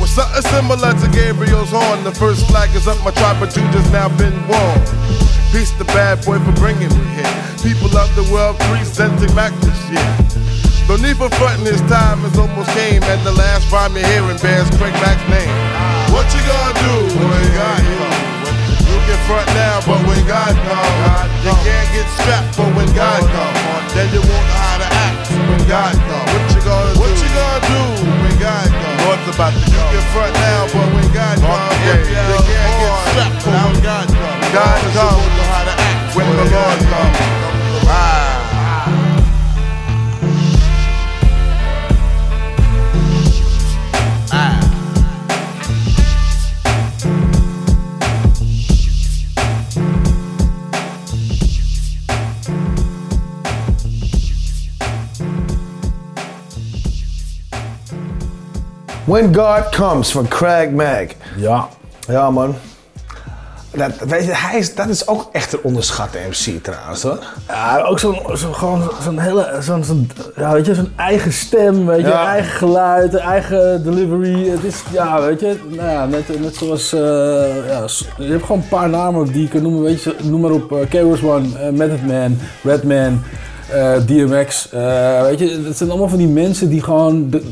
With something similar to Gabriel's horn, the first flag is up, my tribe of Judah's now been worn. Peace the bad boy for bringing me here. People of the world presenting back this year. No need for fronting, his time has almost came, and the last rhyme you're hearing bears Craig Mack's name. What you gonna do when God comes? You can front now, but when God comes, you can't get strapped for when God comes. Then you won't know how to act when God comes. What you gonna do? What you gonna do when God comes? Lord's about to You can front now, but when God comes, you can't get strapped for when God comes. God comes. You won't know how to act when the Lord comes. When God Comes van Craig Mag. Ja. Ja, man. Dat, weet je, hij is, dat is ook echt een onderschatte MC trouwens, hoor. Ja, ook zo'n zo, gewoon zo'n hele, zo'n, zo'n, ja, weet je, zo'n eigen stem, weet je, Ja. eigen geluid, eigen delivery. Het is, ja, weet je, nou ja, net, net zoals, eh, ja, je hebt gewoon een paar namen die je kan noemen, weet je, noem maar op, uh, KRS One, eh, Method Man, Redman, eh, DMX, eh, weet je, het zijn allemaal van die mensen die gewoon, de-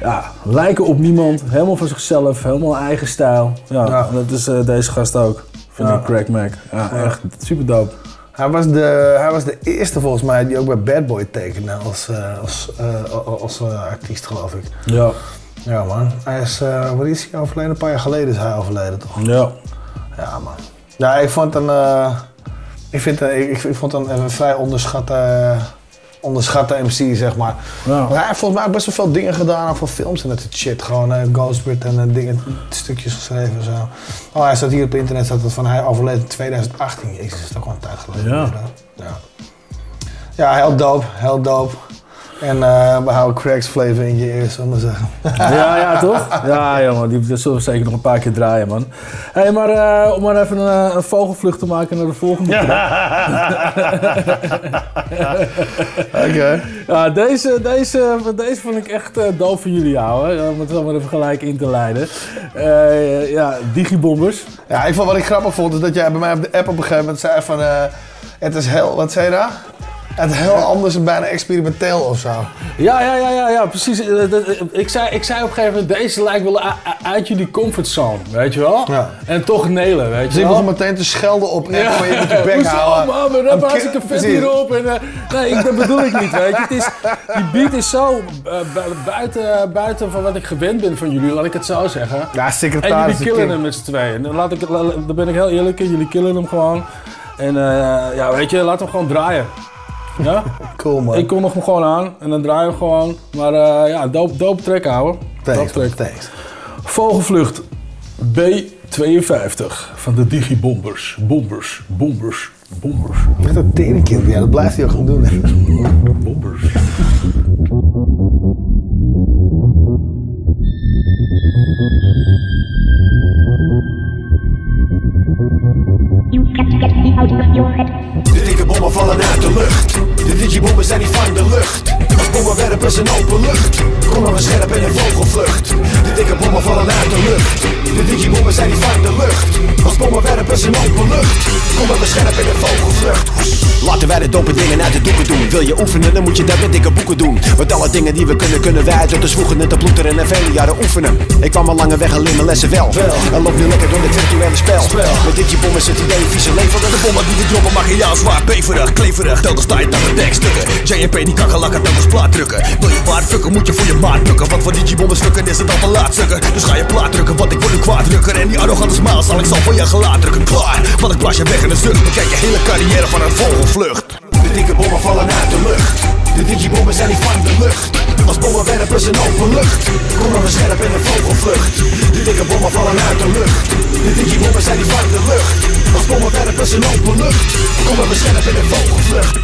ja, lijken op niemand, helemaal van zichzelf, helemaal eigen stijl. Ja, dat is eh, deze gast ook, vind Ja. ik, Craig Mac. Ja, echt super dope. Hij was, de, hij was de eerste volgens mij die ook bij Bad Boy tekende als, eh, als, eh, als artiest, geloof ik. Ja. Ja, man. Hij is, wat is hij overleden? Een paar jaar geleden is hij overleden, toch? Ja. Ja, man. Ja, ik vond een, ik, vind, ik, ik vond een, een vrij onderschatte, onderschatte MC, zeg maar. Ja. Maar hij heeft volgens mij ook best wel veel dingen gedaan voor films en dat soort shit. Gewoon eh, Ghostbird en eh, dingen, stukjes geschreven en zo. Oh, hij staat hier op internet, staat het van hij overleed in 2018. Jezus, dat is toch wel een tijd geleden. Ja. Ja, ja heel dope, heel dope. En eh, we houden Craig's flavor in je ear, zullen we maar zeggen. Ja, ja, toch? Ja, jongen, die dat zullen we zeker nog een paar keer draaien, man. Hé, hey, maar eh, om maar even een, een vogelvlucht te maken naar de volgende. Oké. Ja, deze, deze, deze vond ik echt eh doof van jullie houden, om het zo maar even gelijk in te leiden. Eh, ja, Digibombers. Ja, ik vond wat ik grappig vond, is dat jij bij mij op de app op een gegeven moment zei van... eh, het is heel, wat zei je daar? Het heel anders en bijna experimenteel of zo. Ja, ja, ja, ja, ja precies. Eh, eh, Ik zei, ik zei op een gegeven moment, deze lijkt wel uit jullie comfortzone, weet je wel? Ja. En toch nelen, weet Dus je ik wel? begon meteen te schelden op Ja. van je moet je bek houden. man? Mijn rap Een hartstikke ki- vet hierop. En, eh, nee, ik, dat bedoel ik niet, weet je. Het is, die beat is zo bu- buiten, buiten van wat ik gewend ben van jullie, laat ik het zo zeggen. Ja, En secretaris. jullie killen hem met z'n tweeën. En Laat ik, daar ben ik heel eerlijk in. Jullie killen hem gewoon. En ja, weet je, laat hem gewoon draaien. Ja? Cool man. Ik kom nog hem gewoon aan en dan draai je hem gewoon. Maar eh, ja, dope, dope track houden. Thanks, thanks. Vogelvlucht B52 van de Digibombers. Bombers, bombers, bombers. Met dat teringkind, ja, dat blijft hij ook gaan doen. hè. Bombers. De dikke bommen vallen uit de lucht. De digibommen zijn niet van de lucht. Als bommenwerpers in open lucht. Komen we scherp in een vogelvlucht. De dikke bommen vallen uit de lucht. De digibommen zijn niet van de lucht. Als bommenwerpers in open lucht. Komen we scherp in een vogelvlucht. Laten wij de dope dingen uit de doeken doen. Wil je oefenen, dan moet je dat met dikke boeken doen. Want alle dingen die we kunnen, kunnen wij door te zwoegen en te ploeteren en vele jaren oefenen. Ik kwam al lange weg alleen mijn lessen wel. En loop nu lekker door dit virtuele spel. Met digibommen zit idee vieze leven. De bommen die we droppen mag je jou zwaar beverig, kleverig. Telkens sta je naar de dekstukken. JNP die kakkerlakken telkens drukken. Wil je paard fucken, moet je voor je maat bukken. Want voor digibommen stukken is het al te laat stukken. Dus ga je plaat drukken, want ik word een kwaadrukker. En die arrogante smaal zal ik zal voor je gelaat drukken. Klaar, want ik blaas je weg in een zucht. Bekijk je hele carrière van een vogelvlucht. De dikke bommen vallen uit de lucht. De digibommen zijn niet van de lucht. Als bommenwerpers in open lucht. Komen we scherp in een vogelvlucht. De dikke bommen vallen uit de lucht. De digibommen zijn niet van de lucht. Als bommenwerpers in open lucht. Komen we scherp in een vogelvlucht.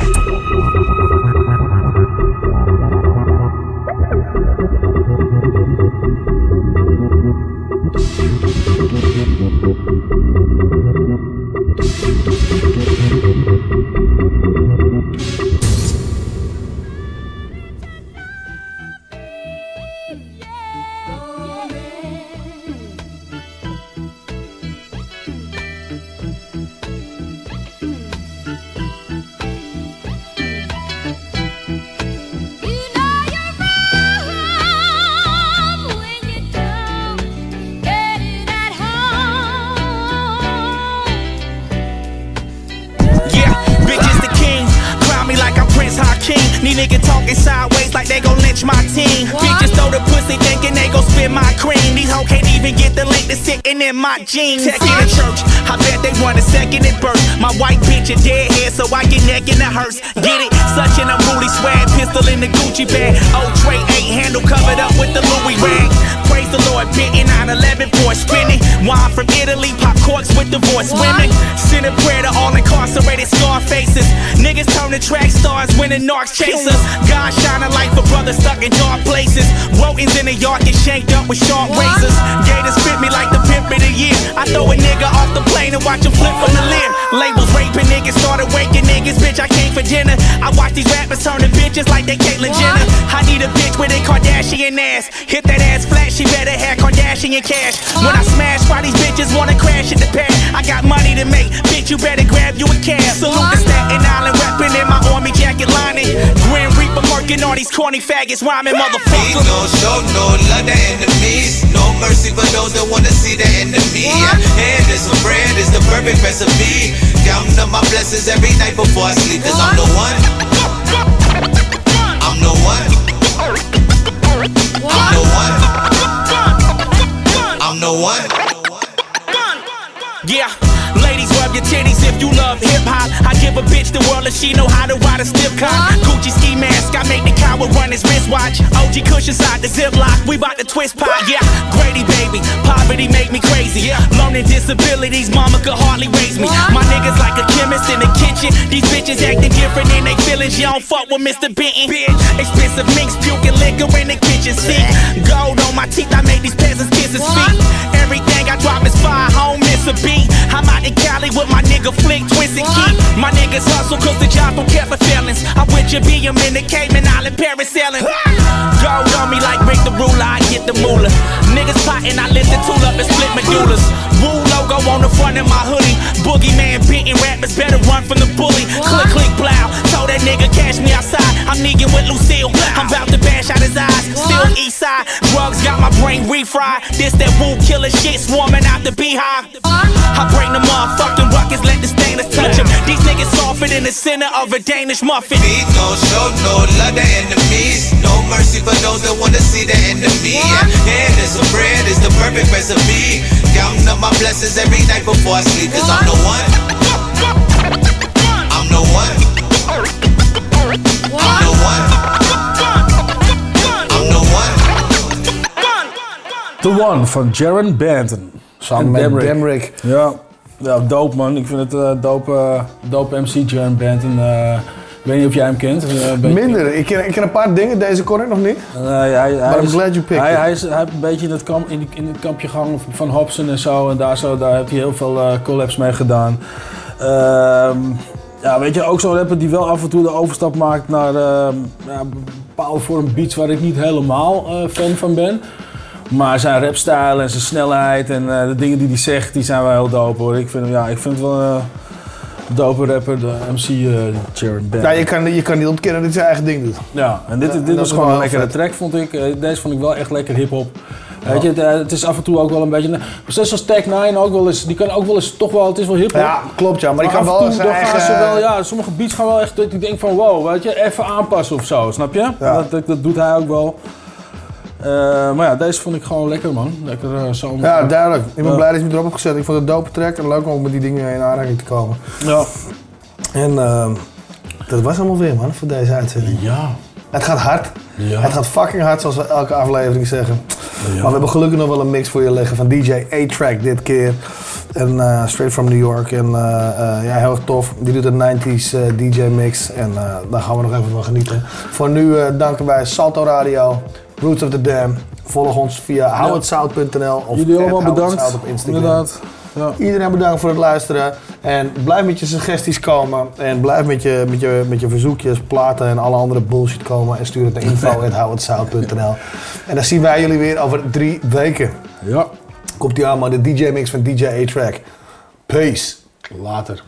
Talking sideways like they gon' lynch my team. Bitches throw the pussy thinking they gon' spit my cream. These hoes can't even get the link to sitting in my jeans. Tech in the church, I bet they want a second at birth. My white bitch a deadhead, so I get neck in the hearse. Get it? Such an unruly swag, pistol in the Gucci bag. Old tray eight handle covered up with the Louis rag. Praise the Lord, bitten 911 for spinning. Wine from Italy, pop corks with divorced women. Send a prayer to all incarcerated scar faces. Niggas turning the track stars, when winning narcs chasers. God shine a light for brothers stuck in dark places. Rodents in the yard get shanked up with sharp razors. Gators fit me like the pimp of the year. I throw a nigga off the plane and watch him flip from the leer. Labels raping niggas, started waking niggas. Bitch, I came for dinner. I watch these rappers turning bitches like they Caitlyn Jenner. I need a bitch with a Kardashian ass. Hit that ass flat, she better have Kardashian cash. When I smash, why these bitches wanna crash at the pad? I got money to make, bitch, you better grab you a cab. Salute the Staten Island rapping in my army jacket lining. Grim Reaper murking all these corny faggots rhyming, motherfucker. No show, no love to enemies. No mercy for those that wanna see the enemy. And this some bread is the perfect recipe. Counting up my blessings every night before I sleep. Cause I'm the one. I'm the one. I'm the one. I'm the one. Yeah, ladies, rub your titties if you love hip hop. I give a bitch the world and she know how to ride a stiff cock. Gucci ski mask, I make the coward run his wristwatch. OG Kush inside the ziplock, we bout to twist pot. Yeah, Grady baby, poverty make me crazy. Yeah, learning disabilities, mama could hardly raise me. My niggas like a chemist in the kitchen. These bitches acting different in they feelings. You don't fuck with Mr. Benton. Bitch, expensive minks, puking liquor in the kitchen sink. Gold on my teeth, I make these peasants kiss his feet. Everything I drop is fire, home a beat. I'm out in Cali with my nigga Flick, Twist and Keep. My niggas hustle cause the job don't care for feelings. I with your BM in the Cayman Island parasailing. Gold on me like Rick the Ruler, I get the moolah. Niggas plotting, I lift the tool up and split medullas. Woo logo on the front of my hoodie. Boogeyman beating rappers, better run from the bully. Click, click, blow. Told that nigga cash me outside. I'm negging with Lucille. I'm about to bash out his eyes. Still east side. Drugs got my brain refried. This that woo killer shit swarming out the beehive. I bring the motherfucking ruckus, let the stainless touch him. These niggas softer in the center of a Danish muffin. No show, no love to enemies. No mercy for those that wanna see the enemy. And this some bread is the perfect recipe. Counting up my blessings every night before I sleep. Cause I'm the one. I'm the one. I'm the one. I'm the one. The One van Jarren Benton. Samen met Demrick. Ja. ja, dope man. Ik vind het uh, dope, eh, dope MC Jarren Benton. eh, ik weet niet of jij hem kent. Eh, een Minder. Ik ken, ik ken een paar dingen. Deze kon ik nog niet. Hij, hij But I'm glad you picked hij, hij, is, hij heeft een beetje in het, kamp, in, het kampje gehangen van Hobson en zo. En daar, zo, daar heeft hij heel veel eh, collabs mee gedaan. Ehm, ja, weet je, ook zo'n rapper die wel af en toe de overstap maakt naar ehm, ja, bepaalde vorm beats waar ik niet helemaal eh, fan van ben. Maar zijn rapstijl en zijn snelheid en eh, de dingen die hij zegt, die zijn wel heel dope hoor. Ik vind, hem- ja, ik vind het wel eh, dope rapper, de MC uh, Jaron Banton. Ja, je kan, je kan niet ontkennen dat hij zijn eigen ding doet. Ja, en dit, dit was gewoon een lekkere vet. track, vond ik. Eh, Deze vond ik wel echt lekker hip-hop. Weet je, het, eh, het is af en toe ook wel een beetje. Precies zoals Tech 9 ook wel eens. Die kan ook wel eens toch wel. Het is wel hip-hop. Ja, klopt ja. Maar die kan wel eigen... ze wel, ja, sommige beats gaan wel echt. Dat ik denk van wow, weet je, even aanpassen of zo, snap je? Dat, dat, dat doet hij ook wel. Eh, maar ja, deze vond ik gewoon lekker man. Lekker eh, zo. Ja, duidelijk. Ik ben Ja. blij dat je hem erop hebt gezet. Ik vond het dope track en leuk om met die dingen in aanraking te komen. Ja. En ehm, dat was allemaal weer man, voor deze uitzending. Ja. Het gaat hard. Ja. Het gaat fucking hard, zoals we elke aflevering zeggen. Maar we hebben gelukkig nog wel een mix voor je liggen van DJ A-Track dit keer. En eh, straight from New York. En ja, heel erg tof. Die doet een 90s eh, DJ mix. En daar gaan we nog even van genieten. Voor nu danken wij Salto Radio, Roots of the Dam. Volg ons via houhetzout.nl of Jullie allemaal bedankt. op Instagram. Inderdaad. Ja. Iedereen bedankt voor het luisteren. En blijf met je suggesties komen. En blijf met je, met je, met je verzoekjes, platen en alle andere bullshit komen. En stuur het naar info.houhetzout.nl En dan zien wij jullie weer over drie weken. Ja. Komt die aan, man. De DJ-mix van DJ A-Track. Peace. Later.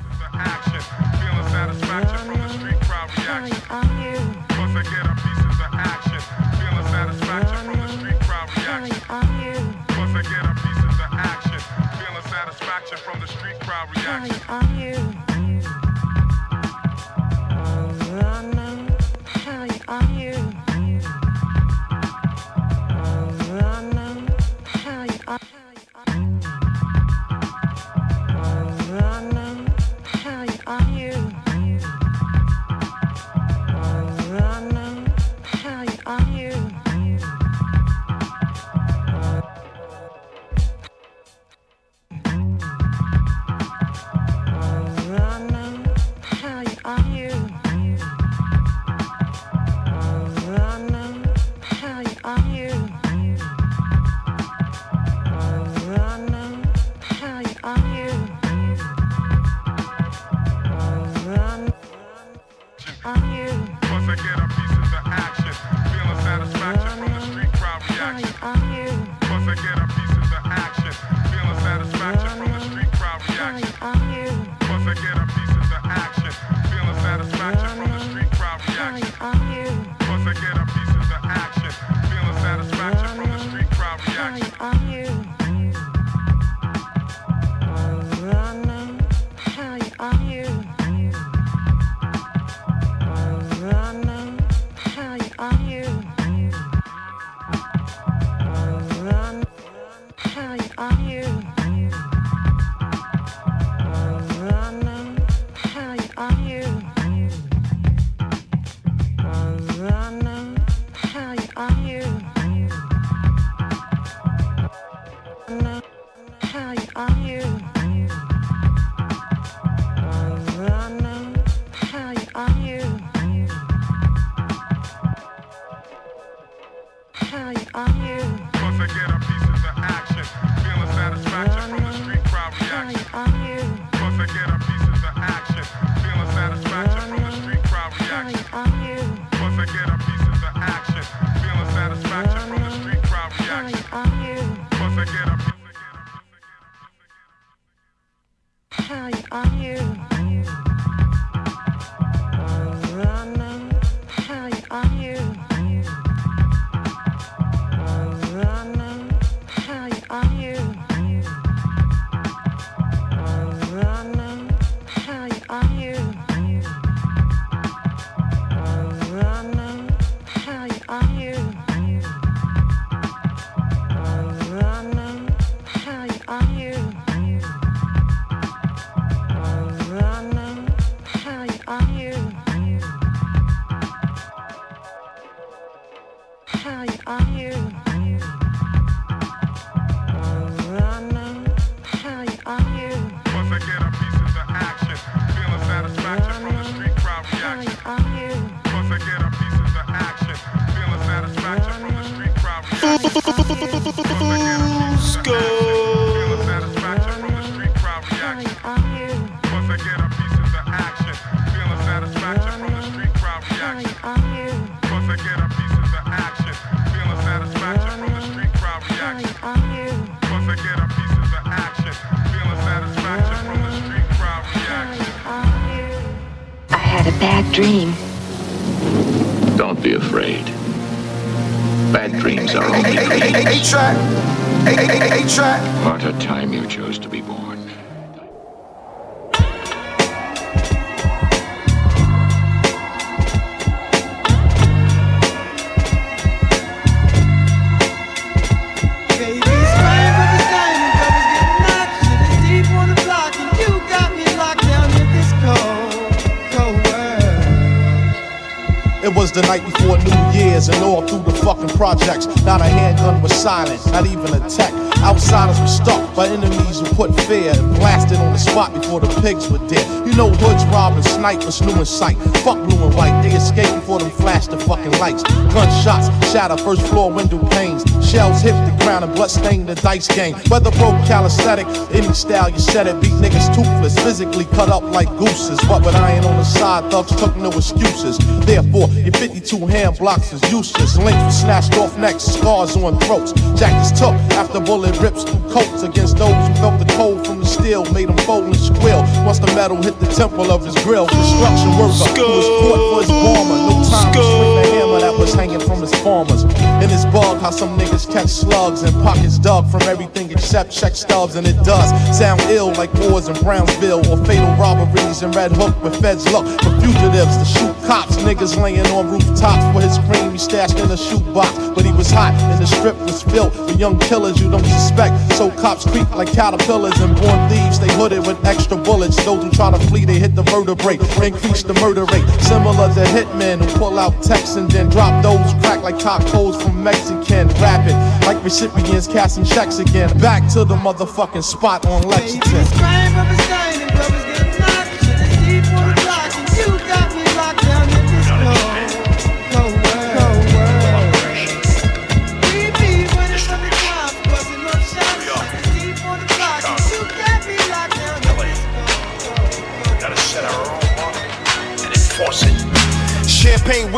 Spot before the pigs were dead. You know hoods robbing snipers new in sight. Fuck blue and white, they escaped before them flashed the fucking lights. Gunshots shatter first floor window panes. Shells hit the ground and blood stained the dice game. Weather broke calisthenic, any style you said it. Beat niggas toothless, physically cut up like gooses. What with iron on the side, thugs took no excuses. Therefore, your 52 hand blocks is useless. Links were snatched off necks, scars on throats. Jackets took after bullet rips coats against those who felt the cold from the steel. Made him fold and squeal. Once the metal hit the temple of his grill, destruction worker who was caught for his bomber. No time to swing the hammer that was hanging from his farmers. In his bug, how some niggas catch slugs and pockets dug from everything except check stubs, and it does sound ill like wars in Brownsville or fatal robberies in Red Hook with feds look for fugitives to shoot cops. Niggas laying on rooftops for his cream he stashed in a shoebox, but he was hot and the strip was filled with young killers you don't suspect. So cops creep like caterpillars and born thieves. They hooded with extra bullets. Those who try to flee, they hit the vertebrae, increase the murder rate. Similar to hitmen who pull out texts and then drop those crack like cock holes from Mexican. Rapping like recipients casting checks again. Back to the motherfucking spot on Lexington.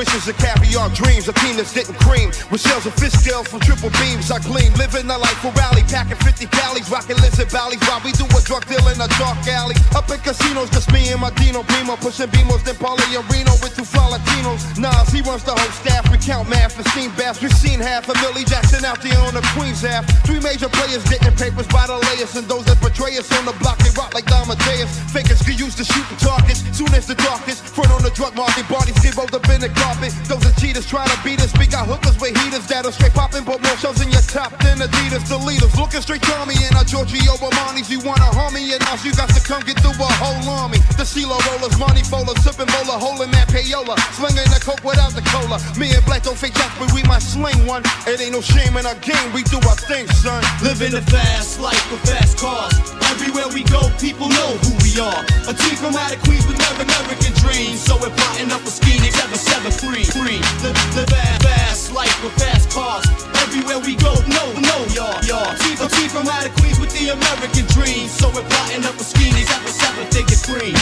Wishes of caviar dreams. A that's getting cream. With shells and fish scales from triple beams. I gleam. Living a life for rally. Packing 50 calories. Rocking lizard valleys. While we do a drug deal in a dark alley. Up in casinos, just me and my Dino Primo. Pushing Beamos, then Paulie and Reno with two fly Latinos. Nas, he runs the whole staff. We count math and steam baths. We've seen half a Millie Jackson out there on the Queen's half. Three major players getting papers by the layers. And those that betray us on the block, they rock like Damadeus. Fakers get used to shooting targets. Soon as the darkest. Front on the drug market. Bodies rolled up in the Those are cheaters trying to beat us. We got hookers with heaters that'll straight popping. But more shows in your top than Adidas. The leaders looking straight to me. And our Giorgio Armani's. You wanna harm me? And us, you got to come get through a whole army. The CeeLo rollers, money bowlers, sipping bowler, holding that payola. Slinging the coke without the cola. Me and Black don't fake jacks, but we might sling one. It ain't no shame in our game. We do our thing, son. Living a fast life with fast cars. Everywhere we go, people know who we are. A team from out of Queens with never American dreams. So we're plotting up a scheme, seven seven free, free. Live, live fast, fast life with fast cars. Everywhere we go, no, no, y'all, y'all. A team from out of Queens with the American dream. So we're plotting up a scheme, seven seven thick and green.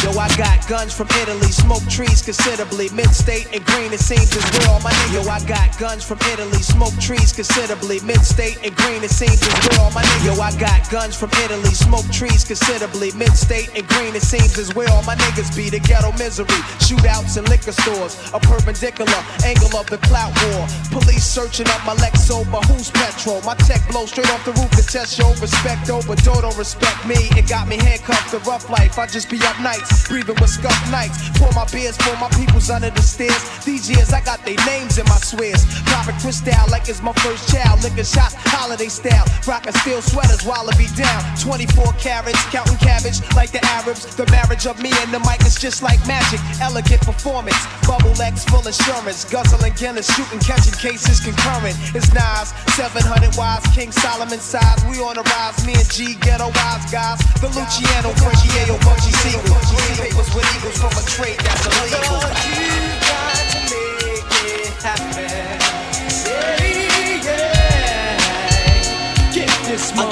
Yo, I got guns from Italy, smoke trees considerably. Mid-state and green, it seems as where all my niggas. Yo, I got guns from Italy, smoke trees considerably. Mid-state and green, it seems as where all my niggas. Yo, I got guns from Italy, smoke trees considerably. Mid-state and green, it seems as where all my niggas be. The ghetto misery, shootouts in liquor stores, a perpendicular angle of the clout war. Police searching up my Lexo, but who's petrol? My tech blow straight off the roof to test your respect over. Dodo respect me, it got me handcuffed to rough life. I just be up nights, breathing with scuff nights. Pour my beers for my peoples under the stairs. These years I got their names in my swears. Popping crystal like it's my first child. Liquor shots, holiday style. Rocking steel sweaters while I be down. 24 carats, counting cabbage like the Arabs. The marriage of me and the mic is just like magic. Elegant performance, bubble X full assurance. Guzzling Guinness, shooting, catching cases concurrent. It's Nas, 700 wise, King Solomon size. We on the rise, me and G, ghetto wise guys. The Luciano, Ayo, Bugsy Siegel. Papers with eagles from a trade that's illegal. This money. I give you fair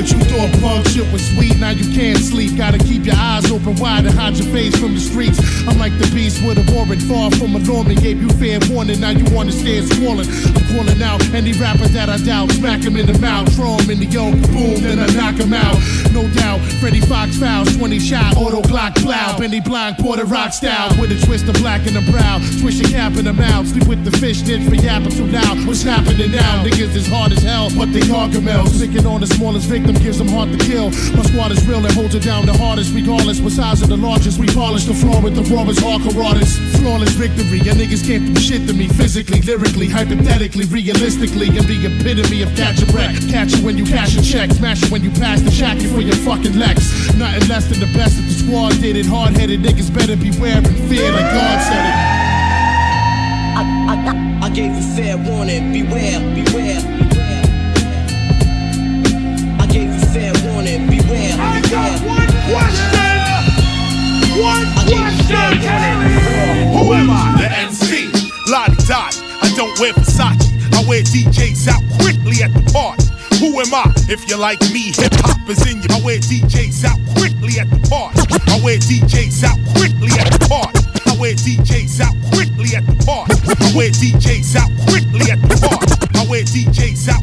what you thought punk shit was sweet, now you can't sleep. Gotta keep your eyes open wide and hide your face from the streets. I'm like the beast with a warrant, far from a Norman. Gave you fair warning, now you wanna stand squalling. I'm calling out any rapper that I doubt. Smack him in the mouth, throw him in the yoke, boom, then I knock him out. No doubt, Freddie Fox fouls, 20 shot, auto Glock plow. Benny Blanc, Porter Rock style, with a twist of black in the brow. Twist your cap in the mouth, sleep with the fish ditch for yapping too loud. What's happening now? Niggas is hard as hell, but they gargamels. Sticking on the smallest victim gives them heart to kill. My squad is real and holds it down the hardest, regardless. What size of the largest, we polish the floor with the rawest hardcore artists. Flawless victory, your niggas can't do shit to me physically, lyrically, hypothetically, realistically. And the epitome of catch a wreck. Catch you when you cash a check, smash it when you pass the shack for your fucking Lex. Nothing less than the best if the squad did it. Hard headed niggas better beware and fear like God said it. I, I, I gave you fair warning, beware, beware, beware. I got one question. One you warning. Who am I? The MC. Lottie Dottie. I don't wear Versace. I wear DJs out quickly at the party. Who am I? If you're like me, hip hop is in you. I wear DJs out quickly at the party. I wear DJs out quickly at the party. I wear DJs out quickly at the party. I wear DJs out quickly at the party. I wear DJs out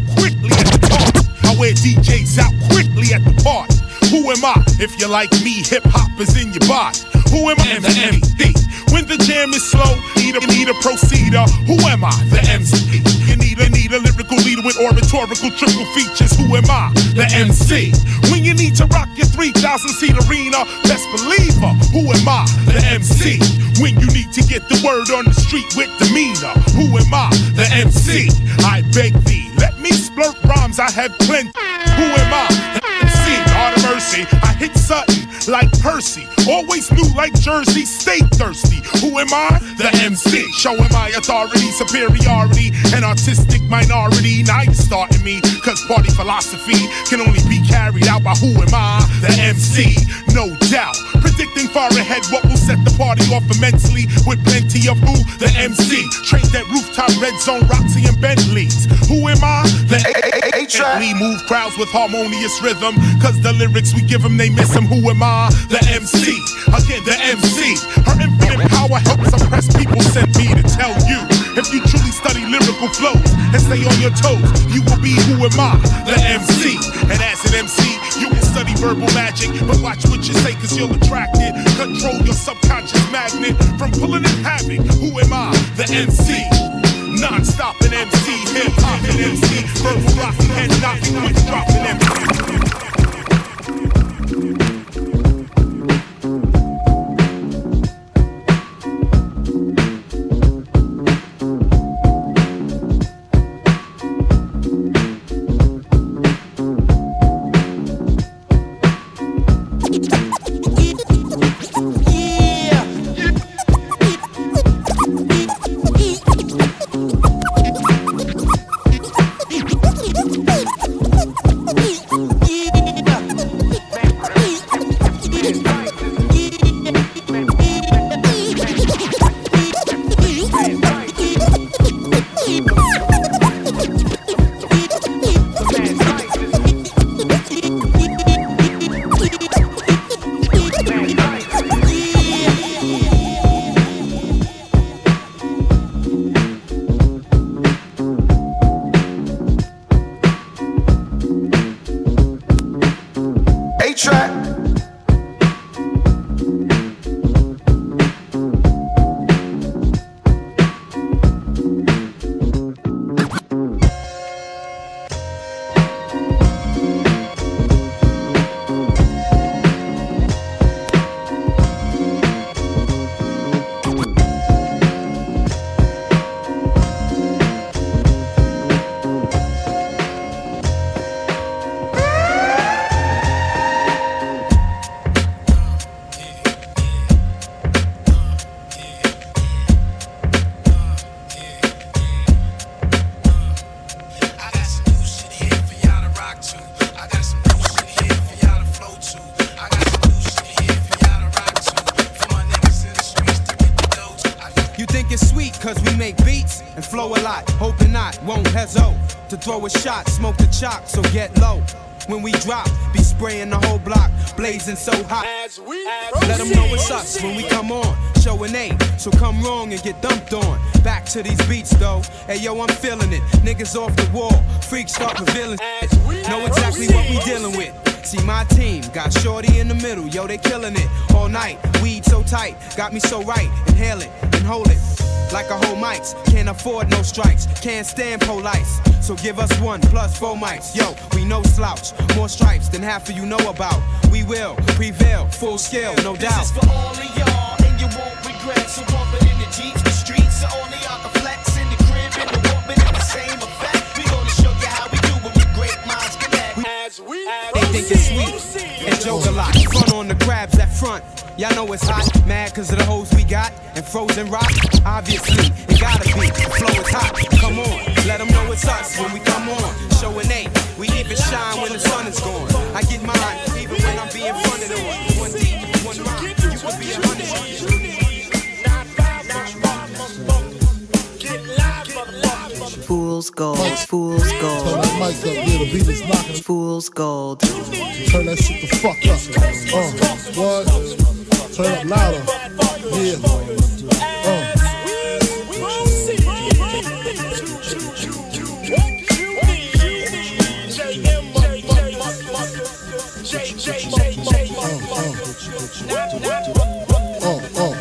If you're like me, hip hop is in your body. Who am I? The MC. When the jam is slow, need a need a proceeder. Who am I? The MC. You need a need a lyrical leader with oratorical triple features. Who am I? The MC. When you need to rock your 3,000 seat arena, best believer. Who am I? The MC. When you need to get the word on the street with demeanor. Who am I? The MC. I beg thee, let me splurt rhymes. I have plenty. Who am I? MC. God of mercy. I hit Sutton like Percy. Always new like Jersey. Stay thirsty. Who am I? The MC. Showing my authority, superiority, and artistic minority. Now you starting me, cause party philosophy can only be carried out by who am I? The MC. No doubt. Predicting far ahead what will set the party off immensely with plenty of who? The MC. Trade that rooftop red zone, Roxy and Bentleys. Who am I? The A move crowds with harmonious rhythm. Cause the lyrics we give them, they miss them. Who am I? The MC. Again, the MC. Her infinite power helps oppress people. Send me to tell you. If you truly study lyrical flows and stay on your toes, you will be who am I? The MC. And as an MC, you can study verbal magic, but watch what you say cause you'll attract it. Control your subconscious magnet from pulling in havoc. Who am I? The MC. Non-stop an MC, hip hop and MC, verbal rocking, head knocking, witch dropping MC. A shot, smoke the chalk, so get low. When we drop, be spraying the whole block, blazing so hot. As we Let them know it's us when we come on, showing A. So come wrong and get dumped on. Back to these beats though. Hey yo, I'm feeling it. Niggas off the wall, freaks start revealing. Know exactly what we dealing with. See my team got shorty in the middle, yo they killing it all night. Weed so tight, got me so right. Inhale it and hold it like a whole mics. Can't afford no strikes, can't stand police. So give us one plus four mics. Yo, we no slouch, more stripes than half of you know about. We will prevail, full scale, no doubt. This is for all of y'all, and you won't regret. So bump it in the Jeeps, the streets, so only y'all can flex in the crib, in the whooping, in the same effect. We gonna show you how we do it with great minds connect. As we, They think it's sweet and joke a lot. Front on the crabs at front. Y'all know it's hot, mad cause of the hoes we got and frozen rock. Obviously, it gotta be. Flow is hot. Come on, let them know it's us when we come on. Showing A, we even shine when the sun is gone. I get mine even when I'm being fronted on. One deep, one rhyme, you could be a hundred. Fool's gold, fool's gold. Turn that mic up, yeah, the beat is knocking. Fool's gold. Turn that shit the fuck up. Uh, what? Turn up louder. Yeah. Uh. Uh, uh.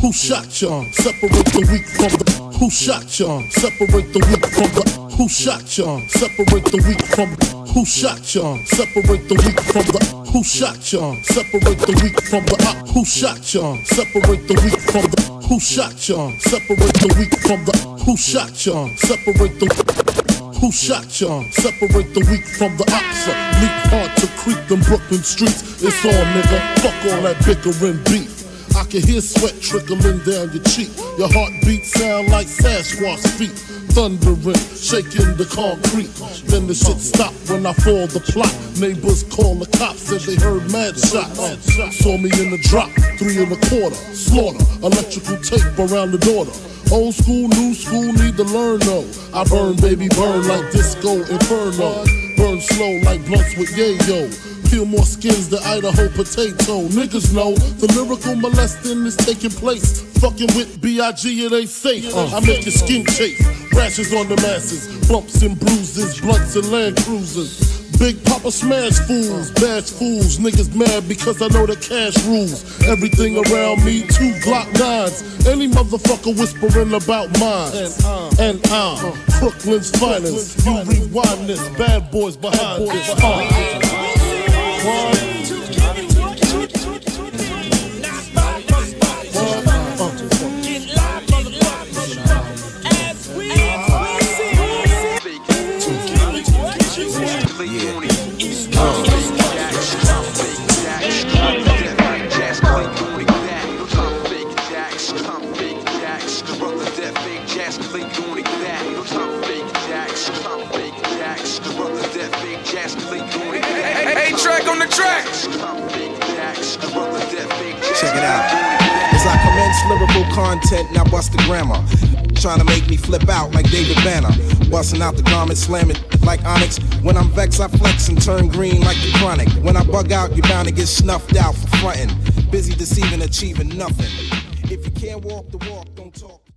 Who shot ya? Separate the weak from the. Who shot ya? Separate the weak from the. Who shot ya? Separate the weak from the. Who shot ya? Separate the weak from the. Who shot ya? Separate the weak from the. Who shot ya? Separate the weak from the. Who shot ya? Separate the weak from the. Who shot ya? Separate the. Who shot ya? Separate the weak from the oxa. Leap hard to creep them Brooklyn streets. It's on, nigga. Fuck all that bickering beef. I can hear sweat trickling down your cheek. Your heartbeat sound like Sasquatch feet. Thundering, shaking the concrete. Then the shit stop when I fall the plot. Neighbors call the cops, said they heard mad shots. Saw me in the drop, three and a quarter. Slaughter, electrical tape around the daughter. Old school, new school, need to learn though. I burn, baby, burn like disco inferno. Burn slow like blunts with yayo. Peel more skins than Idaho potato. Niggas know the lyrical molesting is taking place. Fucking with B.I.G. it ain't safe. I make your skin chafe. Rashes on the masses, bumps and bruises, blunts and land cruisers. Big Papa smash fools, bash fools. Niggas mad because I know the cash rules. Everything around me, two Glock nines. Any motherfucker whispering about mine. And I'm uh, Brooklyn's finest. You rewind this, bad boys behind this. Uh. Track. Check it out. As I commence lyrical content, now bust the grammar. Trying to make me flip out like David Banner. Busting out the garment, slamming like Onyx. When I'm vexed, I flex and turn green like the chronic. When I bug out, you're bound to get snuffed out for frontin'. Busy deceiving, achieving nothing. If you can't walk the walk, don't talk.